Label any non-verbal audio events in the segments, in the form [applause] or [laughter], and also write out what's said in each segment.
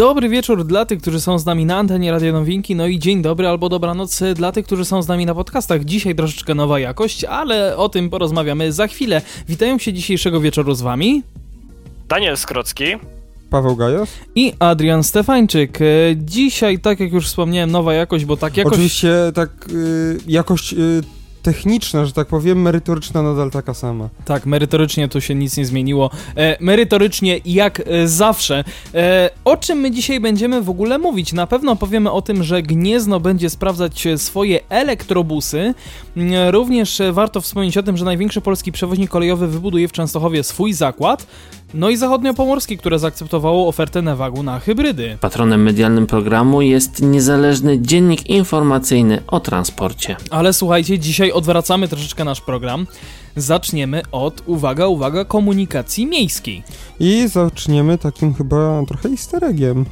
Dobry wieczór dla tych, którzy są z nami na antenie Radio Nowinki, no i dzień dobry albo dobranoc dla tych, którzy są z nami na podcastach. Dzisiaj troszeczkę nowa jakość, ale o tym porozmawiamy za chwilę. Witają się dzisiejszego wieczoru z wami Daniel Skrocki. Paweł Gajos. i Adrian Stefańczyk. E, Dzisiaj, tak jak już wspomniałem, nowa jakość, bo tak jakoś... Oczywiście tak y, jakość y, techniczna, że tak powiem, merytoryczna nadal taka sama. Tak, merytorycznie tu się nic nie zmieniło. E, merytorycznie jak e, zawsze. E, o czym my dzisiaj będziemy w ogóle mówić? Na pewno powiemy o tym, że Gniezno będzie sprawdzać swoje elektrobusy. Mm, Również warto wspomnieć o tym, że największy polski przewoźnik kolejowy wybuduje w Częstochowie swój zakład. No i zachodniopomorski, które zaakceptowało ofertę Nevagu na hybrydy. Patronem medialnym programu jest niezależny dziennik informacyjny o transporcie. Ale słuchajcie, dzisiaj odwracamy troszeczkę nasz program. Zaczniemy od, uwaga, uwaga, komunikacji miejskiej. I zaczniemy takim chyba trochę easter eggiem,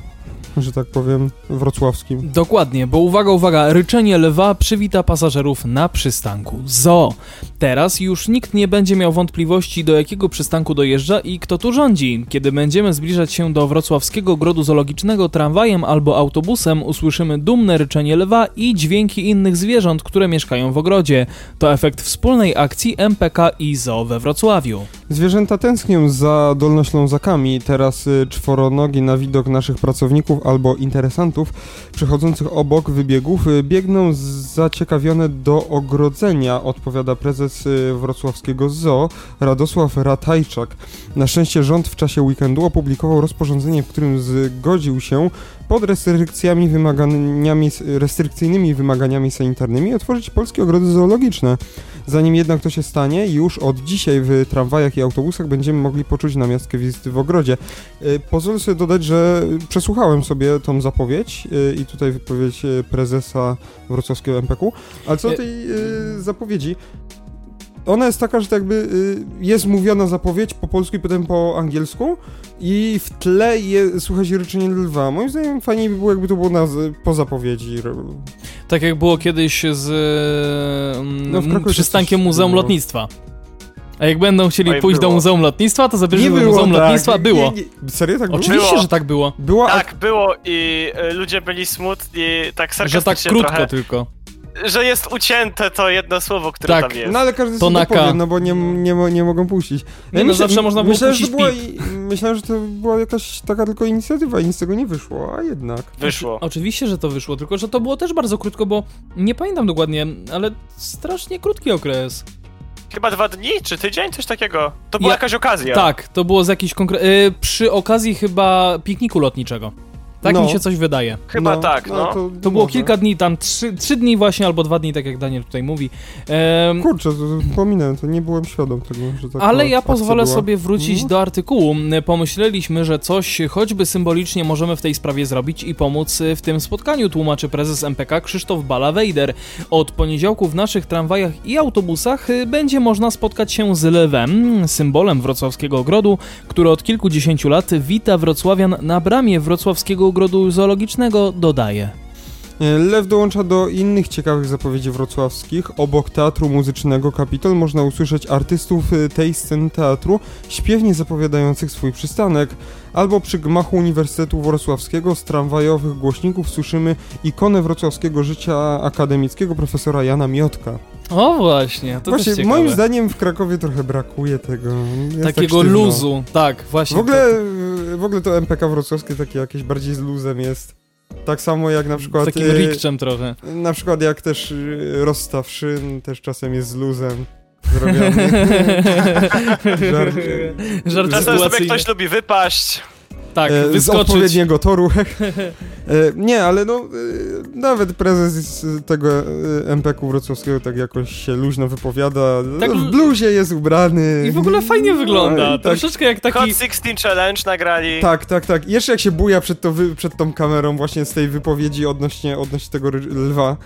że tak powiem, wrocławskim. Dokładnie, bo uwaga, uwaga, ryczenie lwa przywita pasażerów na przystanku ZO. Teraz już nikt nie będzie miał wątpliwości, do jakiego przystanku dojeżdża i kto tu rządzi. Kiedy będziemy zbliżać się do wrocławskiego grodu zoologicznego tramwajem albo autobusem, usłyszymy dumne ryczenie lwa i dźwięki innych zwierząt, które mieszkają w ogrodzie. To efekt wspólnej akcji MPK i ZO we Wrocławiu. Zwierzęta tęsknią za dolnoślązakami, teraz y, czworonogi na widok naszych pracowników albo interesantów przechodzących obok wybiegów y, biegną zaciekawione do ogrodzenia, odpowiada prezes y, wrocławskiego ZOO Radosław Ratajczak. Na szczęście rząd w czasie weekendu opublikował rozporządzenie, w którym zgodził się pod restrykcjami wymaganiami, restrykcyjnymi wymaganiami sanitarnymi otworzyć polskie ogrody zoologiczne. Zanim jednak to się stanie, już od dzisiaj w tramwajach i autobusach będziemy mogli poczuć namiastkę wizyty w ogrodzie. Y, Pozwolę sobie dodać, że przesłuchałem sobie tą zapowiedź y, i tutaj wypowiedź y, prezesa wrocławskiego MPK, ale co do tej zapowiedzi, ona jest taka, że tak jakby jest mówiona zapowiedź po polsku i potem po angielsku i w tle je, słychać ryczenie lwa. Moim zdaniem fajniej by było, jakby to było na, po zapowiedzi. Tak jak było kiedyś z mm, No, w przystankiem Muzeum było. Lotnictwa. A jak będą chcieli Oj, pójść do było. Muzeum Lotnictwa, to zabierzemy do Muzeum Lotnictwa. Było. Nie, nie, serio tak było? Oczywiście, Było. że tak było. Była Tak, było i y, ludzie byli smutni, tak Że tak sarkastycznie krótko trochę, tylko. Że jest ucięte to jedno słowo, które Tak. tam jest. No ale każdy To powie, no bo nie, nie, nie mogą puścić. Nie, no zawsze można było myślałem, że to puścić była, i- Myślałem, że to była jakaś taka tylko inicjatywa i nic z tego nie wyszło, a jednak. Wyszło. Oczywiście, że to wyszło, tylko że to było też bardzo krótko, bo nie pamiętam dokładnie, ale strasznie krótki okres. Chyba dwa dni, czy tydzień, coś takiego. To była Ja- jakaś okazja. Tak, to było z jakiejś konkretnej... Y, przy okazji chyba pikniku lotniczego. Tak No. mi się coś wydaje. Chyba tak, no. to, To było może. kilka dni, tam trzy, trzy dni właśnie, albo dwa dni, tak jak Daniel tutaj mówi. Em, Kurczę, pominąłem, to nie byłem świadom tego, że taka Ale ja pozwolę była. sobie wrócić No. do artykułu. Pomyśleliśmy, że coś choćby symbolicznie możemy w tej sprawie zrobić i pomóc w tym spotkaniu, tłumaczy prezes MPK Krzysztof Bala-Wejder. Od poniedziałku w naszych tramwajach i autobusach będzie można spotkać się z lewem, symbolem wrocławskiego ogrodu, który od kilkudziesięciu lat wita wrocławian na bramie wrocławskiego ogrodu zoologicznego, dodaje. Lew dołącza do innych ciekawych zapowiedzi wrocławskich. Obok Teatru Muzycznego Kapitol można usłyszeć artystów y, tej sceny teatru śpiewnie zapowiadających swój przystanek. Albo przy gmachu Uniwersytetu Wrocławskiego z tramwajowych głośników słyszymy ikonę wrocławskiego życia akademickiego profesora Jana Miotka. O właśnie, to Właśnie, też ciekawe. moim zdaniem w Krakowie trochę brakuje tego. Jest tak Takiego sztywno. luzu, tak, właśnie. W ogóle, w ogóle to MPK wrocławskie takie jakieś bardziej z luzem jest. Tak samo jak na przykład... Takim y, rikczem trochę. Na przykład jak też y, rozstaw szyn też czasem jest z luzem zrobiony. Żart, [laughs] [laughs] Żart Czasem sobie ktoś lubi wypaść. Tak, e, z odpowiedniego toru. [laughs] E, nie, ale no e, nawet prezes z tego MPK wrocławskiego tak jakoś się luźno wypowiada. Tak w bluzie jest ubrany. I w ogóle fajnie wygląda. No tak, Troszeczkę jak taki... Hot 16 Challenge nagrali. tak, tak, tak. Jeszcze jak się buja przed, to przed tą kamerą właśnie z tej wypowiedzi odnośnie, odnośnie tego lwa.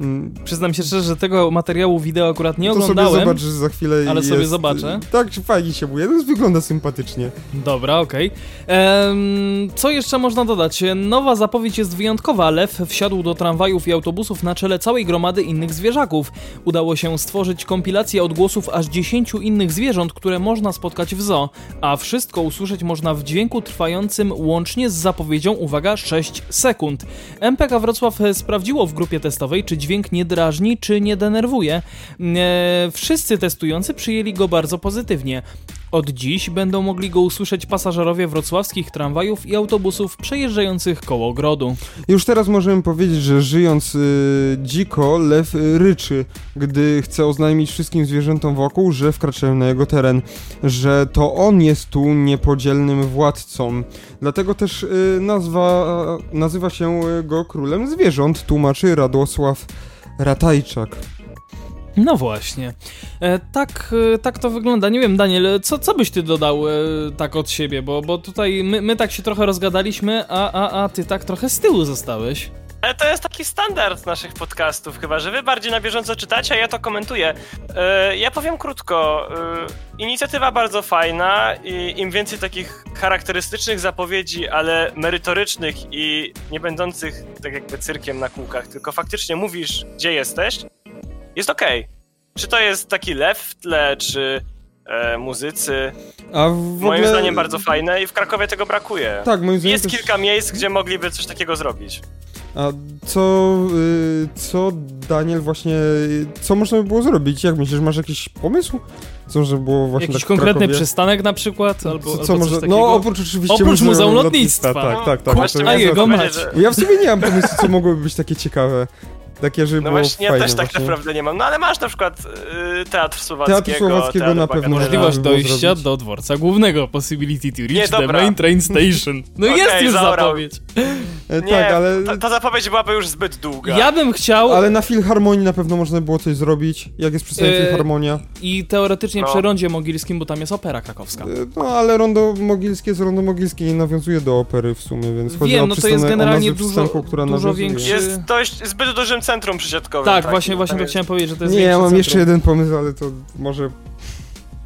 Mm, Przyznam się szczerze, że tego materiału wideo akurat nie to oglądałem. sobie zobacz za chwilę ale jest, sobie zobaczę. Tak, fajnie się buje, no, wygląda sympatycznie. Dobra, okej. Em, Co jeszcze można dodać? Nowa zapowiedź jest wyjątkowa. Lew wsiadł do tramwajów i autobusów na czele całej gromady innych zwierzaków. Udało się stworzyć kompilację odgłosów aż 10 innych zwierząt, które można spotkać w zoo, a wszystko usłyszeć można w dźwięku trwającym łącznie z zapowiedzią, uwaga, 6 sekund. MPK Wrocław e, sprawdziło w grupie testowej, czy dźwięk nie drażni, czy nie denerwuje. E, wszyscy testujący przyjęli go bardzo pozytywnie. Od dziś będą mogli go usłyszeć pasażerowie wrocławskich tramwajów i autobusów przejeżdżających koło ogrodu. Już teraz możemy powiedzieć, że żyjąc y, dziko, lew y, ryczy, gdy chce oznajmić wszystkim zwierzętom wokół, że wkraczają na jego teren, że to on jest tu niepodzielnym władcą. Dlatego też y, nazwa, nazywa się go królem zwierząt, tłumaczy Radosław Ratajczak. No właśnie. E, tak, e, tak to wygląda. Nie wiem, Daniel, co, co byś ty dodał e, tak od siebie? Bo, bo tutaj my, my tak się trochę rozgadaliśmy, a, a, a ty tak trochę z tyłu zostałeś. Ale to jest taki standard naszych podcastów, chyba, że wy bardziej na bieżąco czytacie, a ja to komentuję. Ja powiem krótko. Inicjatywa bardzo fajna i im więcej takich charakterystycznych zapowiedzi, ale merytorycznych i nie będących tak jakby cyrkiem na kółkach, tylko faktycznie mówisz, gdzie jesteś, jest okej. Czy to jest taki lew w tle, czy e, muzycy. A w Moim ogóle... zdaniem bardzo fajne i w Krakowie tego brakuje. Tak, moim zdaniem Jest też... kilka miejsc, gdzie mogliby coś takiego zrobić. A co, y, co Daniel właśnie, co można by było zrobić? Jak myślisz, masz jakiś pomysł? Co można by było właśnie Jakiś tak konkretny Krakowie? przystanek na przykład? Albo, Co, albo co coś można, takiego? no oprócz oczywiście Oprócz Muzeum Lotnictwa. Tak, tak, tak. Właśnie to a jego mać. Ja w sumie nie mam pomysłu, co mogłoby być takie ciekawe. Takie, żeby No było właśnie, ja fajnie też tak właśnie. naprawdę nie mam. No ale masz na przykład y, Teatr Słowackiego. Teatr Słowackiego Teatr na pewno można Możliwość dojścia zrobić. do dworca głównego. Possibility to Nie, reach the dobra. main train station. No [laughs] Okej, jest już zaorał. zapowiedź. E, Nie, tak, ale, ta, ta zapowiedź byłaby już zbyt długa. Ja bym chciał ale na Filharmonii na pewno można było coś zrobić, jak jest przedstawiona E, Filharmonia. i teoretycznie No. przy Rondzie Mogilskim, bo tam jest opera krakowska. E, No ale Rondo Mogilskie z Rondo Mogilskie nie nawiązuje do opery w sumie, więc chodzi Wiem, o no to przystanek- jest o generalnie nazwę dużo- przystanku, która dużo nawiązuje. większy- Jest dość zbyt dużym centrum przysiadkowym. Tak, takim. właśnie, Tam właśnie to jest- chciałem powiedzieć, że to jest Nie, ja mam centrum. jeszcze jeden pomysł, ale to może...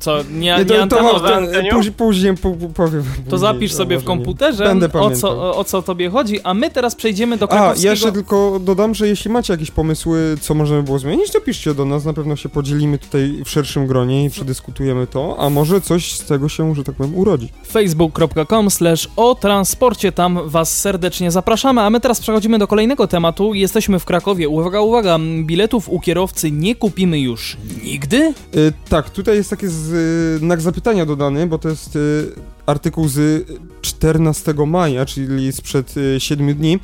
Co, nie, Nie, nie, to, to, antenowe? to, anteniu? później, później po, po, powiem. To zapisz sobie w nie. komputerze, Będę o co, o, o co tobie chodzi, a my teraz przejdziemy do A, krakowskiego... jeszcze tylko dodam, że jeśli macie jakieś pomysły, co możemy było zmienić, to piszcie do nas, na pewno się podzielimy tutaj w szerszym gronie i przedyskutujemy to, a może coś z tego się, że tak powiem, urodzi. facebook.com slash o transporcie, tam was serdecznie zapraszamy, a my teraz przechodzimy do kolejnego tematu. Jesteśmy w Krakowie. Uwaga, uwaga, biletów u kierowcy nie kupimy już nigdy? Y, tak, tutaj jest taki z, y, znak zapytania dodany, bo to jest y, artykuł z 14 maja, czyli sprzed y, 7 dni,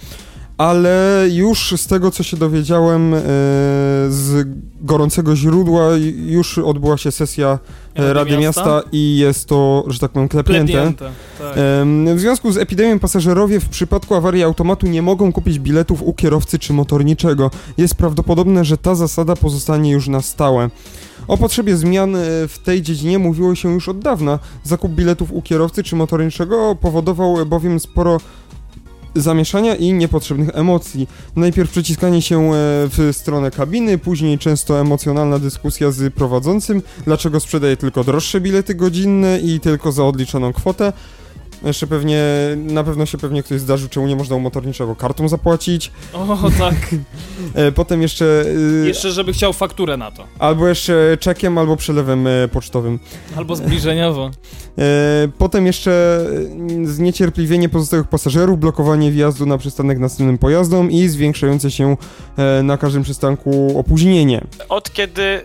ale już z tego, co się dowiedziałem y, z gorącego źródła, y, już odbyła się sesja y, Rady Miasta i jest to, że tak powiem, klepnięte. Klepnięte. Tak. Em, W związku z epidemią pasażerowie w przypadku awarii automatu nie mogą kupić biletów u kierowcy czy motorniczego. Jest prawdopodobne, że ta zasada pozostanie już na stałe. O potrzebie zmian e, w tej dziedzinie mówiło się już od dawna. Zakup biletów u kierowcy czy motorniczego powodował bowiem sporo zamieszania i niepotrzebnych emocji. Najpierw przeciskanie się e, w stronę kabiny, później często emocjonalna dyskusja z prowadzącym, dlaczego sprzedaje tylko droższe bilety godzinne i tylko za odliczoną kwotę. Jeszcze pewnie, na pewno się pewnie ktoś zdarzył, czemu nie można u motorniczego kartą zapłacić. O, tak. [laughs] E, potem jeszcze, e, Jeszcze, żeby chciał fakturę na to. albo jeszcze czekiem, albo przelewem e, pocztowym. Albo zbliżeniowo. Potem jeszcze zniecierpliwienie pozostałych pasażerów, blokowanie wjazdu na przystanek następnym pojazdom i zwiększające się na każdym przystanku opóźnienie. Od kiedy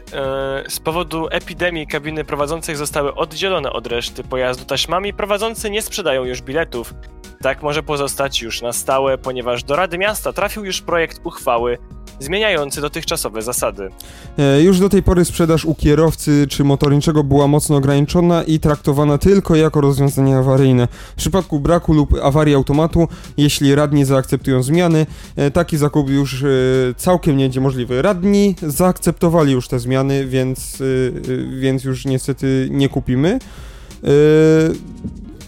z powodu epidemii kabiny prowadzących zostały oddzielone od reszty pojazdu taśmami, prowadzący nie sprzedają już biletów. Tak może pozostać już na stałe, ponieważ do Rady Miasta trafił już projekt uchwały zmieniający dotychczasowe zasady. E, Już do tej pory sprzedaż u kierowcy czy motorniczego była mocno ograniczona i traktowana tylko jako rozwiązanie awaryjne. W przypadku braku lub awarii automatu, jeśli radni zaakceptują zmiany, e, taki zakup już e, całkiem nie będzie możliwy. Radni zaakceptowali już te zmiany, więc, więc już niestety nie kupimy.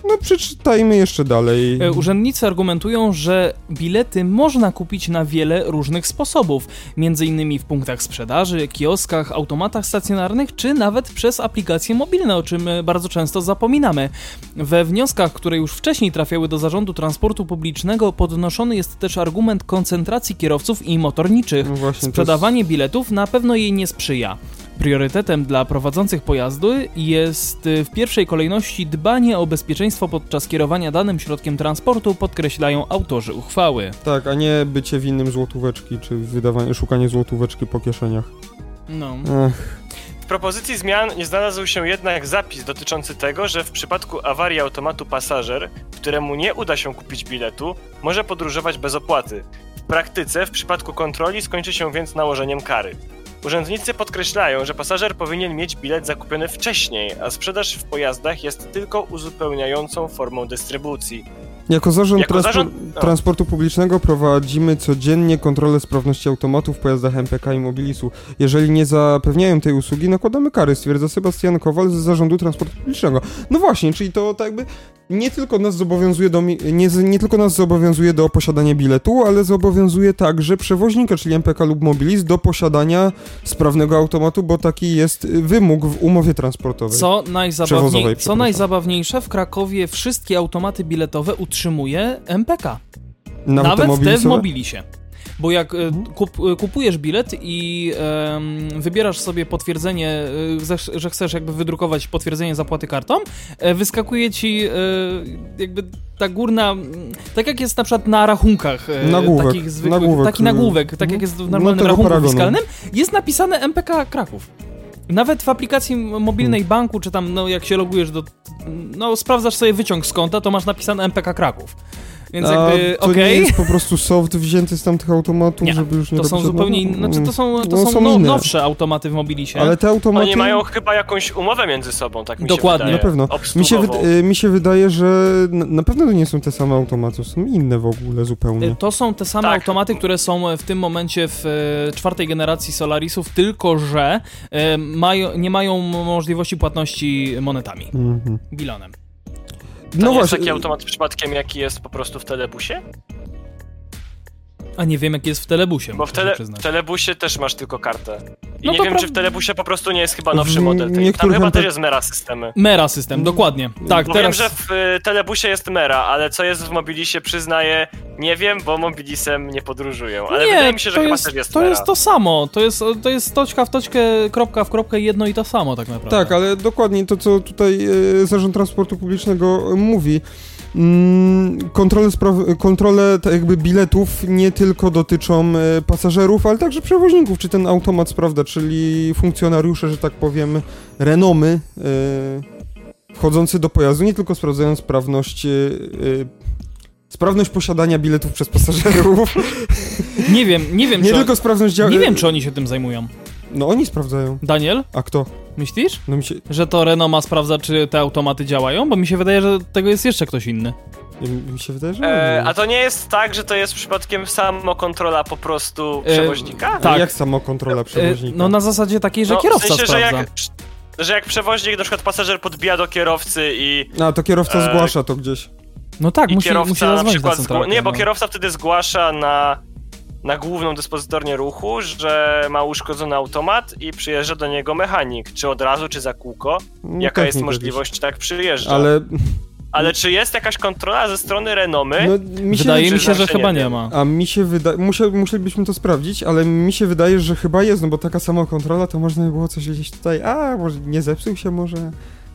No przeczytajmy jeszcze dalej. E, Urzędnicy argumentują, że bilety można kupić na wiele różnych sposobów, między innymi w punktach sprzedaży, kioskach, automatach stacjonarnych, czy nawet przez aplikacje mobilne, o czym e, bardzo często zapominamy. We wnioskach, które już wcześniej trafiały do Zarządu Transportu Publicznego, podnoszony jest też argument koncentracji kierowców i motorniczych. No właśnie, Sprzedawanie biletów na pewno jej nie sprzyja. Priorytetem dla prowadzących pojazdy jest y, w pierwszej kolejności dbanie o bezpieczeństwo podczas kierowania danym środkiem transportu, podkreślają autorzy uchwały. Tak, a nie bycie winnym złotóweczki, czy wydawanie, szukanie złotóweczki po kieszeniach. No. Ech, W propozycji zmian nie znalazł się jednak zapis dotyczący tego, że w przypadku awarii automatu pasażer, któremu nie uda się kupić biletu, może podróżować bez opłaty. W praktyce, w przypadku kontroli skończy się więc nałożeniem kary. Urzędnicy podkreślają, że pasażer powinien mieć bilet zakupiony wcześniej, a sprzedaż w pojazdach jest tylko uzupełniającą formą dystrybucji. Jako zarząd, Jako zarząd- no. transportu publicznego prowadzimy codziennie kontrolę sprawności automatów w pojazdach MPK i Mobilisu. Jeżeli nie zapewniają tej usługi, nakładamy kary, stwierdza Sebastian Kowal z Zarządu Transportu Publicznego. No właśnie, czyli to tak jakby nie tylko nas zobowiązuje do, nie, nie tylko nas zobowiązuje do posiadania biletu, ale zobowiązuje także przewoźnika, czyli MPK lub Mobilis, do posiadania sprawnego automatu, bo taki jest wymóg w umowie transportowej. Co, najzabawniej, co najzabawniejsze, w Krakowie wszystkie automaty biletowe utrzymuje MPK. Nawet, Nawet te w? Mobilisie. Bo jak e, kup, e, kupujesz bilet i em, wybierasz sobie potwierdzenie, e, że chcesz jakby wydrukować potwierdzenie zapłaty kartą, e, wyskakuje ci e, jakby ta górna, tak jak jest na przykład na rachunkach e, Nagłówek, takich zwykłych, nagłówek, taki nagłówek, tak jak jest w No, normalnym tego rachunku paragonu. fiskalnym, jest napisane MPK Kraków. Nawet w aplikacji mobilnej Hmm. banku, czy tam, no jak się logujesz do, no sprawdzasz sobie wyciąg z konta, to masz napisane MPK Kraków. Więc A jakby, to okej. nie jest po prostu soft wzięty z tamtych automatów, Nie, żeby już nie To są zupełnie inne, znaczy to są, to No, są, no, inne. nowsze automaty w Mobilisie. Ale te automaty... Oni mają chyba jakąś umowę między sobą, tak mi Dokładnie. się Na wydaje. pewno. Mi się, y, mi się wydaje, że na, na pewno to nie są te same automaty, są inne w ogóle zupełnie. To są te same Tak. automaty, które są w tym momencie w e, czwartej generacji Solarisów, tylko że e, mają, nie mają możliwości płatności monetami, Mhm. bilonem. To No nie jest właśnie, taki automat przypadkiem, jaki jest po prostu w telebusie? A nie wiem, jak jest w telebusie, Bo w, tele, w telebusie też masz tylko kartę. I No nie wiem, pra- czy w telebusie po prostu nie jest chyba nowszy W model. Tej. Tam chyba też jest Mera systemy. Mera system, dokładnie. Tak, Bo teraz... wiem, że w y, telebusie jest Mera, ale co jest w Mobilisie przyznaję, nie wiem, bo Mobilisem nie podróżują. Ale nie, wydaje mi się, że to chyba jest, też jest to Mera. jest to samo. To jest, to jest toczka w toczkę, kropka w kropkę, jedno i to samo tak naprawdę. Tak, ale dokładnie to, co tutaj e, Zarząd Transportu Publicznego mówi. Mm, kontrole, kontrole tak jakby biletów nie tylko dotyczą e, pasażerów, ale także przewoźników. Czy ten automat sprawdza, czyli funkcjonariusze, że tak powiem, renomy e, wchodzący do pojazdu, nie tylko sprawdzają sprawność e, sprawność posiadania biletów przez pasażerów, Nie wiem, nie wiem, nie czy, tylko sprawność działania. nie wiem, czy oni się tym zajmują. No oni sprawdzają. Daniel, A kto? myślisz? No mi się, Że to Renault ma sprawdza, czy te automaty działają? Bo mi się wydaje, że tego jest jeszcze ktoś inny. mi się wydaje, że... E, a to nie jest tak, że to jest przypadkiem samokontrola po prostu E, przewoźnika? tak. Jak samokontrola przewoźnika? E, No na zasadzie takiej, że No, kierowca w sensie, że sprawdza. jak, że jak przewoźnik, na przykład pasażer podbija do kierowcy i, A, to kierowca E, zgłasza to gdzieś. No tak, musi, kierowca musi na przykład... Nie, bo no. kierowca wtedy zgłasza na, na główną dyspozytornię ruchu, że ma uszkodzony automat i przyjeżdża do niego mechanik. Czy od razu, czy za kółko. No, Jaka jest technika możliwość, tak przyjeżdża. Ale Ale czy jest jakaś kontrola ze strony Renomy? no, mi się Wydaje mi się, że zawsze chyba nie nie ma. A mi się wydaje, musiał, musielibyśmy to sprawdzić, ale mi się wydaje, że chyba jest, no bo taka samokontrola, to można by było coś gdzieś tutaj, a może nie zepsuł się może,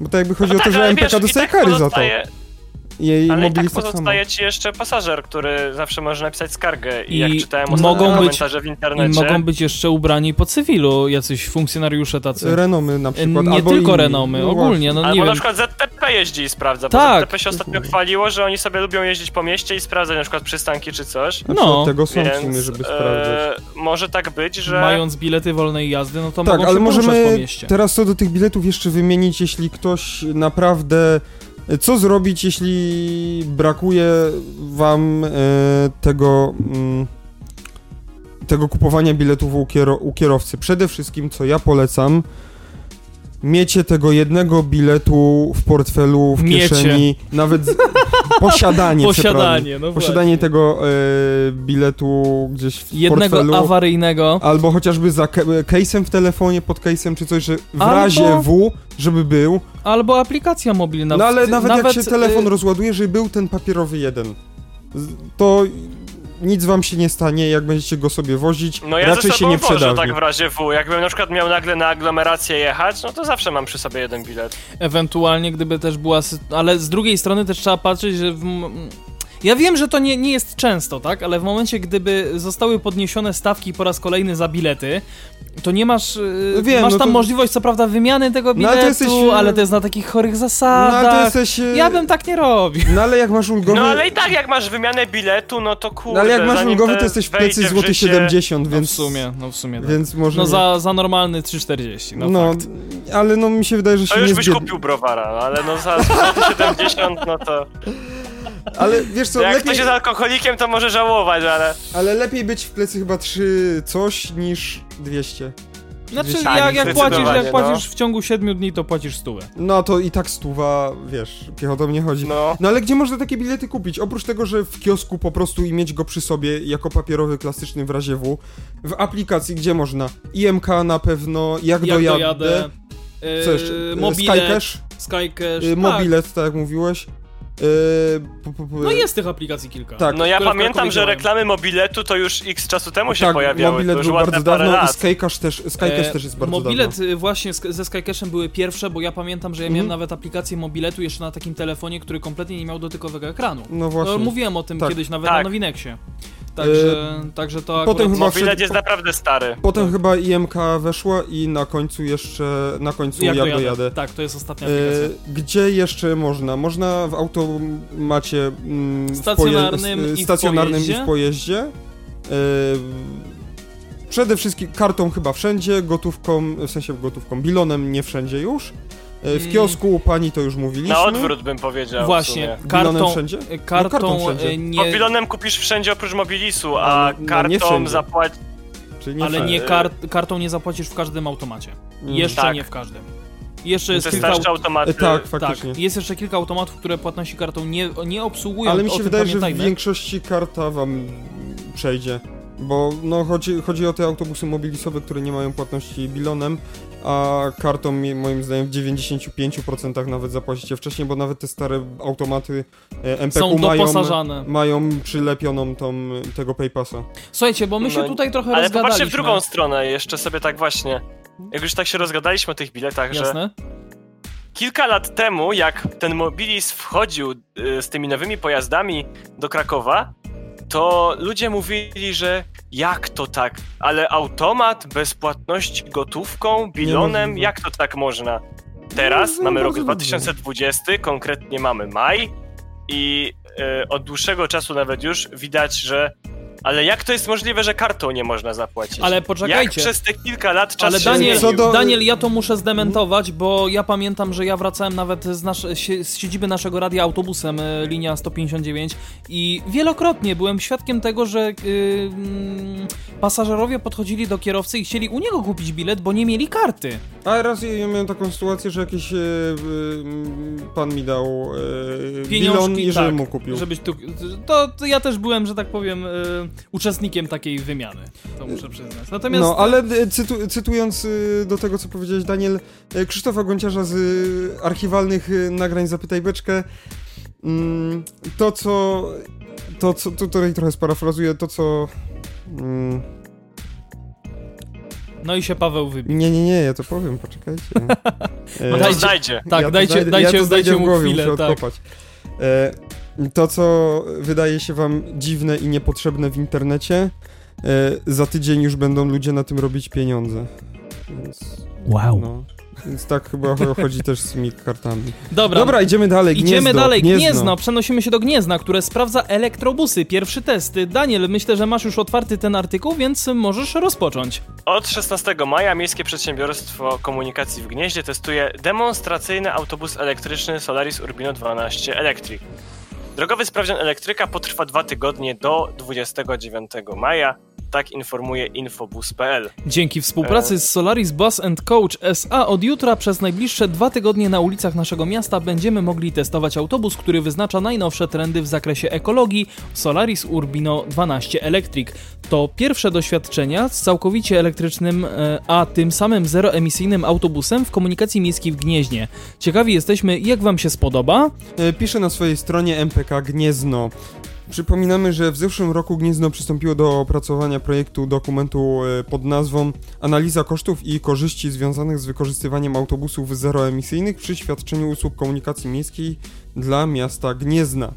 bo to jakby chodzi No o to, tak, że ale MPK wiesz, dostaje tak kary za to. Jej Ale i tak tak pozostaje ci jeszcze pasażer, który zawsze może napisać skargę. I, I jak czytałem mogą ostatnio być- komentarze w I internecie... mogą być jeszcze ubrani po cywilu, jacyś funkcjonariusze tacy. Renomy na przykład, Nie albo tylko inni. Renomy, No ogólnie, no Albo nie na wiem. przykład ZTP jeździ i sprawdza, bo Tak. ZTP się ostatnio chwaliło, że oni sobie lubią jeździć po mieście i sprawdzać na przykład przystanki czy coś. No, tego są w Więc sumie, żeby sprawdzać. e, może tak być, że... Mając bilety wolnej jazdy, no to Tak, mogą ale się poruszać po możemy mieście. teraz co do tych biletów jeszcze wymienić, jeśli ktoś naprawdę... Co zrobić, jeśli brakuje wam e, tego... Mm, tego kupowania biletów u, kiero, u kierowcy? Przede wszystkim, co ja polecam, miecie tego jednego biletu w portfelu, w Miecie. kieszeni, nawet z... posiadanie, [laughs] Posiadanie, no posiadanie właśnie. tego e, biletu gdzieś w Jednego portfelu. awaryjnego. Albo chociażby za ke- case'em w telefonie, pod case'em czy coś, że w Albo- razie W, żeby był. Albo aplikacja mobilna. No ale nawet, jak się telefon y, rozładuje, że był ten papierowy jeden. To nic wam się nie stanie, jak będziecie go sobie wozić, No ja raczej ze się nie przedawni. tak w razie W. Jakbym na przykład miał nagle na aglomerację jechać, no to zawsze mam przy sobie jeden bilet. Ewentualnie, gdyby też była. Ale z drugiej strony też trzeba patrzeć, że. W... Ja wiem, że to nie, nie jest często, tak? Ale w momencie, gdyby zostały podniesione stawki po raz kolejny za bilety, to nie masz. yy, Wiem, masz no tam to- możliwość, co prawda, wymiany tego No, biletu, ale to ale, jesteś, to jest na takich chorych No zasadach. ale to jesteś... e, Ja bym tak nie robił. No ale jak masz ulgowy... No ale i tak jak masz wymianę biletu, no to kurde, no, ale jak masz ulgowy, to jesteś w plecy złoty życie- 70, No więc... w sumie, no w sumie tak. Więc może No za, za normalny 3,40, no, No, fakt. ale no mi się wydaje, że się To już nie byś zbied... kupił browara, no, ale no za złoty 70, no to... Ale wiesz co, jak lepiej, ktoś jest alkoholikiem, to może żałować, ale... ale lepiej być w plecy chyba 3 coś niż 200. Znaczy, Tak, jak, jak płacisz, zdecydowanie, jak płacisz no. w ciągu 7 dni, to płacisz stówę. No to i tak stuwa, wiesz, piechotą nie chodzi. No. No ale gdzie można takie bilety kupić? Oprócz tego, że w kiosku po prostu i mieć go przy sobie jako papierowy, klasyczny w razie W. W aplikacji gdzie można? IMK na pewno, jak, Jak dojadę. dojadę. Co Yy, jeszcze? Y, Mobilet, Skycash, Skycash, y, tak. mobilet, tak jak mówiłeś. Y, pu- No jest tych aplikacji kilka. Tak. No ja pamiętam, że reklamy mobiletu to już x czasu temu się tak, pojawiały. mobilet to już był ładne bardzo dawno i lat. Skycash też, Skycash E, też jest bardzo Mobilet dawno. y, właśnie z, ze Skycashem były pierwsze, bo ja pamiętam, że ja miałem Mhm. nawet aplikację mobiletu jeszcze na takim telefonie, który kompletnie nie miał dotykowego ekranu. No właśnie. No, mówiłem o tym Tak. kiedyś nawet Tak. na Nowineksie. Także, także to potem akurat... chyba Mobilet wszedł- jest naprawdę stary. Potem chyba IMK weszła i na końcu jeszcze, na końcu jak, dojadę. Tak, to jest ostatnia E, aplikacja. gdzie jeszcze można? Można w automacie mm, w Stacjonarnym poje- i w stacjonarnym i pojeździe? w pojeździe. E, przede wszystkim kartą chyba wszędzie, gotówką, w sensie gotówką, bilonem nie wszędzie już. E, w kiosku pani to już mówiliśmy. Na odwrót bym powiedział. Właśnie, kartą, Bilonem wszędzie? kartą, kartą wszędzie. y, Bo nie, bilonem kupisz wszędzie oprócz mobilisu, A, no, no, nie kartą. Czyli nie ale nie kart, kartą nie zapłacisz w każdym automacie. Mm. Jeszcze Tak. nie w każdym. Jeszcze jest kilka... Wystarczy E, automaty. tak, Tak, faktycznie. jest jeszcze kilka automatów, które płatności kartą nie, nie obsługują. Ale mi o się tym wydaje, że w większości karta wam przejdzie. Bo no, chodzi, chodzi o te autobusy mobilisowe, które nie mają płatności bilonem, a kartą mi- moim zdaniem w 95% nawet zapłacicie wcześniej, bo nawet te stare automaty e, MPQ Są mają, mają przylepioną tą, tego PayPassa. Słuchajcie, bo my się No, tutaj trochę Ale rozgadaliśmy. popatrzcie w drugą stronę, jeszcze sobie tak właśnie. Jak już tak się rozgadaliśmy o tych biletach, że Jasne? kilka lat temu, jak ten Mobilis wchodził y, z tymi nowymi pojazdami do Krakowa, to ludzie mówili, że jak to tak? Ale automat bez płatności gotówką, bilonem, jak to tak można? Teraz mamy rok bardzo dobrze. 2020, konkretnie mamy maj i y, od dłuższego czasu nawet już widać, że ale jak to jest możliwe, że kartą nie można zapłacić? Ale Jak poczekajcie. przez te kilka lat czas Ale Daniel, do- Daniel, ja to muszę zdementować, bo ja pamiętam, że ja wracałem nawet z, nasz, z siedziby naszego radia autobusem, e, linia 159 i wielokrotnie byłem świadkiem tego, że y, mm, pasażerowie podchodzili do kierowcy i chcieli u niego kupić bilet, bo nie mieli karty. A raz ja miałem taką sytuację, że jakiś e, pan mi dał e, bilon i żebym tak, mu kupił. Żebyś tu, to, to ja też byłem, że tak powiem, y, uczestnikiem takiej wymiany. To muszę przyznać. Natomiast No, ale e, cytu, cytując e, do tego, co powiedziałeś, Daniel, e, Krzysztofa Gonciarza z archiwalnych nagrań Zapytaj Beczkę, mm, to co, to co, tu- tutaj trochę sparafrazuję, to co... Mm, no i się Paweł wybił. nie, nie, nie, ja to powiem, poczekajcie. [laughs] E, No to Dajcie- znajdzie. Tak, ja to dajcie, znajdę- dajcie, ja dajcie mu chwilę. muszę Tak. odkopać. E, to, co wydaje się wam dziwne i niepotrzebne w internecie, e, za tydzień już będą ludzie na tym robić pieniądze. Więc, Wow. no, więc tak chyba chodzi też z tymi kartami. Dobra, Dobra, idziemy dalej. Idziemy Gniezdo, dalej, Gniezno. Gniezno. Przenosimy się do Gniezna, które sprawdza elektrobusy. Pierwszy test. Daniel, myślę, że masz już otwarty ten artykuł, więc możesz rozpocząć. Od 16 maja Miejskie Przedsiębiorstwo Komunikacji w Gnieźnie testuje demonstracyjny autobus elektryczny Solaris Urbino 12 Electric. Drogowy sprawdzian elektryka potrwa dwa tygodnie do 29 maja. Tak informuje infobus.pl. Dzięki współpracy z Solaris Bus and Coach SA od jutra przez najbliższe dwa tygodnie na ulicach naszego miasta będziemy mogli testować autobus, który wyznacza najnowsze trendy w zakresie ekologii Solaris Urbino 12 Electric. To pierwsze doświadczenia z całkowicie elektrycznym, e, a tym samym zeroemisyjnym autobusem w komunikacji miejskiej w Gnieźnie. Ciekawi jesteśmy, jak Wam się spodoba. E, Pisze na swojej stronie MPK Gniezno. Przypominamy, że w zeszłym roku Gniezno przystąpiło do opracowania projektu dokumentu e, pod nazwą Analiza kosztów i korzyści związanych z wykorzystywaniem autobusów zeroemisyjnych przy świadczeniu usług komunikacji miejskiej dla miasta Gniezna.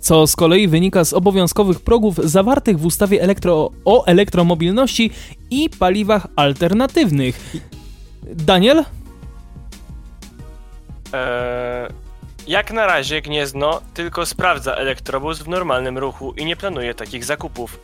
co z kolei wynika z obowiązkowych progów zawartych w ustawie elektro o elektromobilności i paliwach alternatywnych. Daniel? Eee, jak na razie Gniezno tylko sprawdza elektrobus w normalnym ruchu i nie planuje takich zakupów.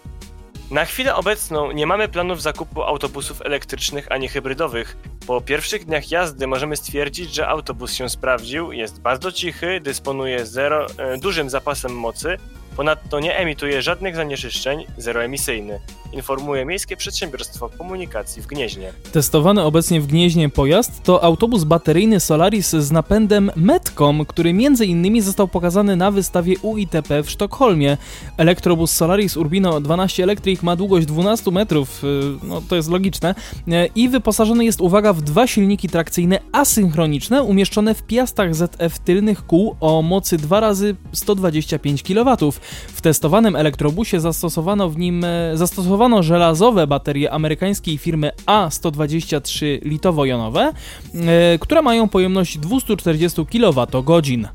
Na chwilę obecną nie mamy planów zakupu autobusów elektrycznych ani hybrydowych. Po pierwszych dniach jazdy możemy stwierdzić, że autobus się sprawdził, jest bardzo cichy, dysponuje zero, e, dużym zapasem mocy, ponadto nie emituje żadnych zanieczyszczeń, zeroemisyjny. Informuje Miejskie Przedsiębiorstwo Komunikacji w Gnieźnie. Testowany obecnie w Gnieźnie pojazd to autobus bateryjny Solaris z napędem Metcom, który m.in. został pokazany na wystawie UITP w Sztokholmie. Elektrobus Solaris Urbino 12 Electric ma długość 12 metrów, y, no to jest logiczne, y, i wyposażony jest, uwaga, w dwa silniki trakcyjne asynchroniczne umieszczone w piastach ZF tylnych kół o mocy 2 razy 125 kW. W testowanym elektrobusie zastosowano w nim e, żelazowe baterie amerykańskiej firmy A123 litowo-jonowe, e, które mają pojemność 240 kWh.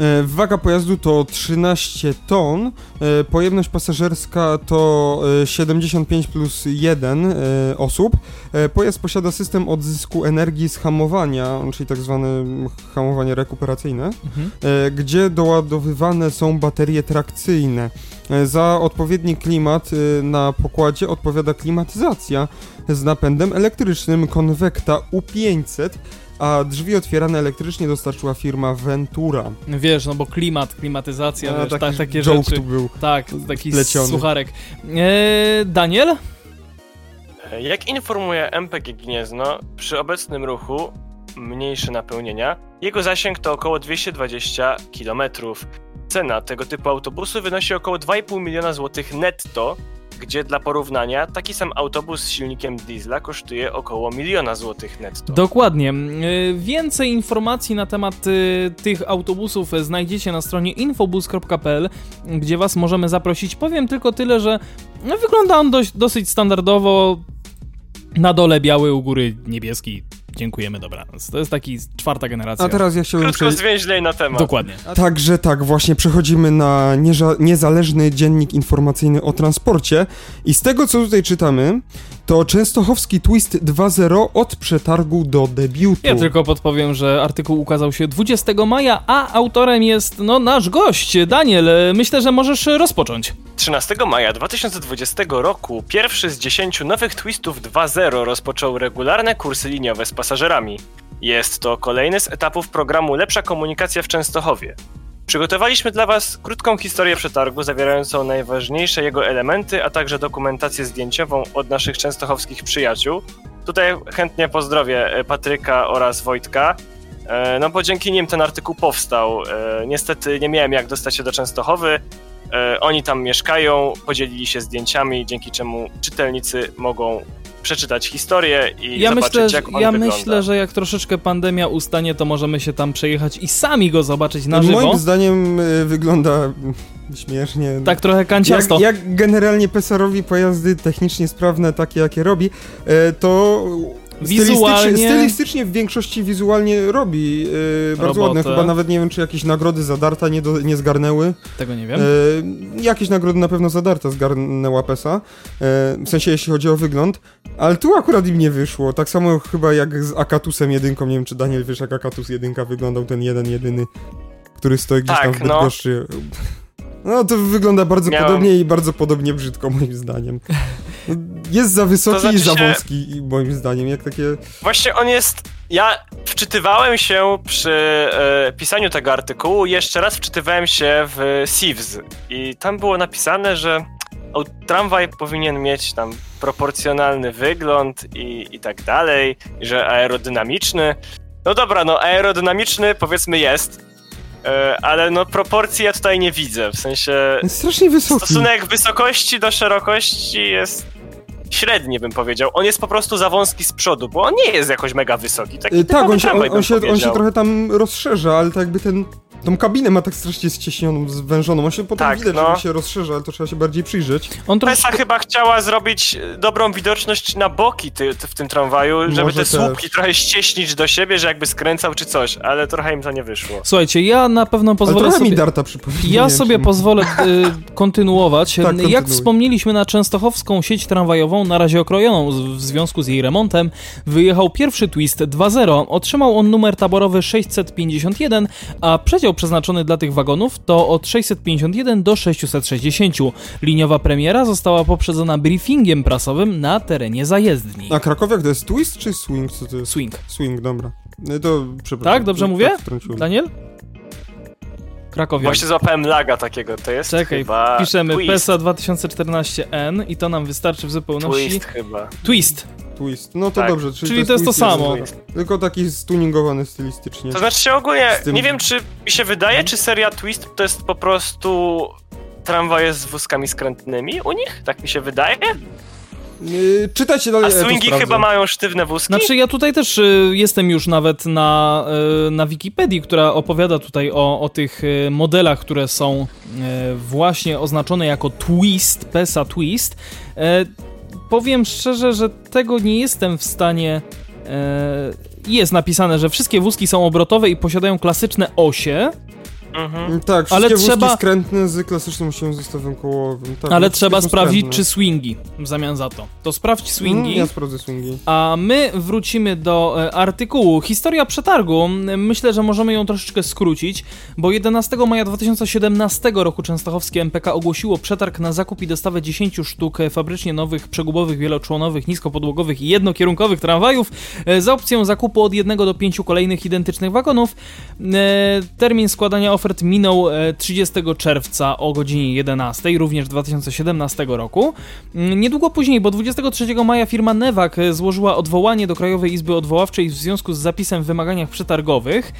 E, Waga pojazdu to 13 ton, e, pojemność pasażerska to e, 75 plus 1 e, osób. E, Pojazd posiada system odzysku energii z hamowania, czyli tak zwane hamowanie rekuperacyjne, Mhm. e, gdzie doładowywane są baterie trakcyjne. E, Za odpowiedni klimat e, na pokładzie odpowiada klimatyzacja z napędem elektrycznym Convecta U500, a drzwi otwierane elektrycznie dostarczyła firma Ventura. Wiesz, no bo klimat, klimatyzacja, A, wiesz, taki ta, takie joke rzeczy. tu był. Tak, taki Wpleciony. sucharek. E, Daniel? Jak informuje MPG Gniezno, przy obecnym ruchu mniejsze napełnienia, jego zasięg to około 220 km. Cena tego typu autobusu wynosi około 2,5 miliona złotych netto, gdzie dla porównania taki sam autobus z silnikiem diesla kosztuje około miliona złotych netto. Dokładnie. E, Więcej informacji na temat e, tych autobusów znajdziecie na stronie infobus.pl, gdzie Was możemy zaprosić. Powiem tylko tyle, że no, wygląda on dość, dosyć standardowo. Na dole biały, u góry niebieski. Dziękujemy, dobranoc. To jest taki czwarta generacja. A teraz ja chciałbym Krótko przejść... zwięźlej na temat. Dokładnie. Także tak, właśnie przechodzimy na nieża- niezależny dziennik informacyjny o transporcie i z tego co tutaj czytamy, to częstochowski Twist 2.0 od przetargu do debiutu. Ja tylko podpowiem, że artykuł ukazał się 20 maja, a autorem jest no nasz gość, Daniel. Myślę, że możesz rozpocząć. 13 maja 2020 roku pierwszy z 10 nowych Twistów 2.0 rozpoczął regularne kursy liniowe z pasażerami. Jest to kolejny z etapów programu Lepsza Komunikacja w Częstochowie. Przygotowaliśmy dla Was krótką historię przetargu zawierającą najważniejsze jego elementy, a także dokumentację zdjęciową od naszych częstochowskich przyjaciół. Tutaj chętnie pozdrowię e, Patryka oraz Wojtka. E, No bo dzięki nim ten artykuł powstał. E, Niestety nie miałem jak dostać się do Częstochowy, Oni tam mieszkają, podzielili się zdjęciami, dzięki czemu czytelnicy mogą przeczytać historię i Ja zobaczyć, myślę, że, jak on ja wygląda. myślę, że jak troszeczkę pandemia ustanie, to możemy się tam przejechać i sami go zobaczyć na żywo. Moim zdaniem y, wygląda śmiesznie. Tak trochę kanciasto. Jak, jak generalnie Pesarowi pojazdy technicznie sprawne, takie jakie robi, e, to Wizualnie- stylistycznie, stylistycznie w większości wizualnie robi e, bardzo Robotę. ładne. Chyba nawet nie wiem, czy jakieś nagrody zadarta nie, do, nie zgarnęły. Tego nie wiem. E, jakieś nagrody na pewno zadarta zgarnęła PESA, e, w sensie jeśli chodzi o wygląd, ale tu akurat im nie wyszło. Tak samo chyba jak z Akatusem jedynką, nie wiem czy Daniel wiesz jak Akatus jedynka wyglądał, ten jeden jedyny, który stoi gdzieś Tak, tam w no. Bydgoszczy. No to wygląda bardzo Miałem- podobnie i bardzo podobnie brzydko moim zdaniem. No, Jest za wysoki To znaczy i za się- wąski moim zdaniem, jak takie... Właśnie on jest. Ja wczytywałem się przy e, pisaniu tego artykułu, jeszcze raz wczytywałem się w Sieves i tam było napisane, że tramwaj powinien mieć tam proporcjonalny wygląd i, i tak dalej, że aerodynamiczny. No dobra, no aerodynamiczny powiedzmy jest, ale no proporcji ja tutaj nie widzę, w sensie Jest strasznie wysoki. stosunek wysokości do szerokości jest średni, bym powiedział. On jest po prostu za wąski z przodu, bo on nie jest jakoś mega wysoki. Taki Y, Tak, on się, on, on, się, on się trochę tam rozszerza, ale tak jakby ten... Tą kabinę ma tak strasznie ścieśnioną, zwężoną. On się potem Tak, widać, no. że się rozszerza, ale to trzeba się bardziej przyjrzeć. On Pesa chyba chciała zrobić e, dobrą widoczność na boki ty, ty w tym tramwaju, żeby Może te też. słupki trochę ścieśnić do siebie, że jakby skręcał czy coś, ale trochę im to nie wyszło. Słuchajcie, ja na pewno Ale pozwolę trochę sobie... mi Darta przypomina. Ja sobie pozwolę y, kontynuować. Tak, kontynuuj. Jak wspomnieliśmy na częstochowską sieć tramwajową, na razie okrojoną w związku z jej remontem, wyjechał pierwszy Twist 2.0. Otrzymał on numer taborowy 651, a przedział przeznaczony dla tych wagonów to od 651 do 660. Liniowa premiera została poprzedzona briefingiem prasowym na terenie zajezdni. A Krakowiak to jest twist czy swing? Co to jest? Swing. Swing, dobra. No to przepraszam. Tak, dobrze to- mówię? Tak. Daniel? Krakowiak. Właśnie złapałem laga takiego, to jest Czekaj, chyba piszemy twist, PESA 2014N i to nam wystarczy w zupełności. twist chyba. Twist. Twist. No to Tak. dobrze, czyli, Czyli to jest to samo. jeden. Tylko taki stuningowany stylistycznie. To znaczy się ogólnie, tym- nie wiem czy mi się wydaje, czy seria Twist to jest po prostu tramwaje z wózkami skrętnymi u nich? Tak mi się wydaje? Yy, czytajcie dalej, A ja swingi sprawdzę. chyba mają sztywne wózki? Znaczy ja tutaj też y, jestem już nawet na, y, na Wikipedii, która opowiada tutaj o, o tych y, modelach, które są y, właśnie oznaczone jako twist, PESA twist. Powiem szczerze, że tego nie jestem w stanie... y, jest napisane, że wszystkie wózki są obrotowe i posiadają klasyczne osie, Mhm. Mm, Tak, Ale wszystkie trzeba- wózki skrętne z klasycznym zestawem kołowym. Tak, ale no, trzeba sprawdzić, skrętne. czy swingi w zamian za to. To sprawdź swingi. Mm, ja sprawdzę swingi. A my wrócimy do e, artykułu. Historia przetargu. Myślę, że możemy ją troszeczkę skrócić, bo 11 maja 2017 roku Częstochowskie MPK ogłosiło przetarg na zakup i dostawę 10 sztuk e, fabrycznie nowych, przegubowych, wieloczłonowych, niskopodłogowych i jednokierunkowych tramwajów e, za opcją zakupu od jednego do pięciu kolejnych identycznych wagonów. E, Termin składania ofert minął e, 30 czerwca o godzinie 11, również 2017 roku. Mm, Niedługo później, bo 23 maja firma Newak e, złożyła odwołanie do Krajowej Izby Odwoławczej w związku z zapisem w wymaganiach przetargowych.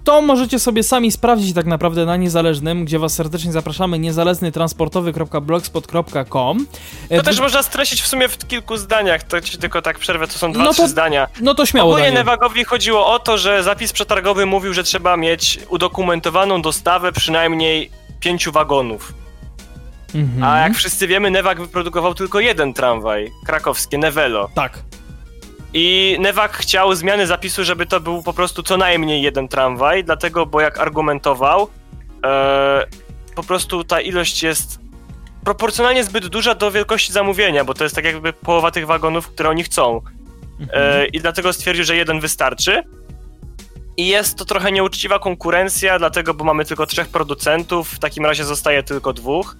E, to możecie sobie sami sprawdzić tak naprawdę na niezależnym, gdzie was serdecznie zapraszamy, niezależnytransportowy.blogspot.com. E, To też wy- można streścić w sumie w kilku zdaniach, to ci tylko tak przerwę, to są dwa, No trzy to zdania. No to śmiało, Ogólnie. Newagowi chodziło o to, że zapis przetargowy mówił, że trzeba mieć udokumentowaną dostawę przynajmniej pięciu wagonów. Mhm. A jak wszyscy wiemy, Newak wyprodukował tylko jeden tramwaj, krakowskie Nevelo. Tak. I Newak chciał zmiany zapisu, żeby to był po prostu co najmniej jeden tramwaj, dlatego, bo jak argumentował, e, po prostu ta ilość jest proporcjonalnie zbyt duża do wielkości zamówienia, bo to jest tak jakby połowa tych wagonów, które oni chcą. E, I dlatego stwierdził, że jeden wystarczy. I jest to trochę nieuczciwa konkurencja, dlatego, bo mamy tylko trzech producentów, w takim razie zostaje tylko dwóch,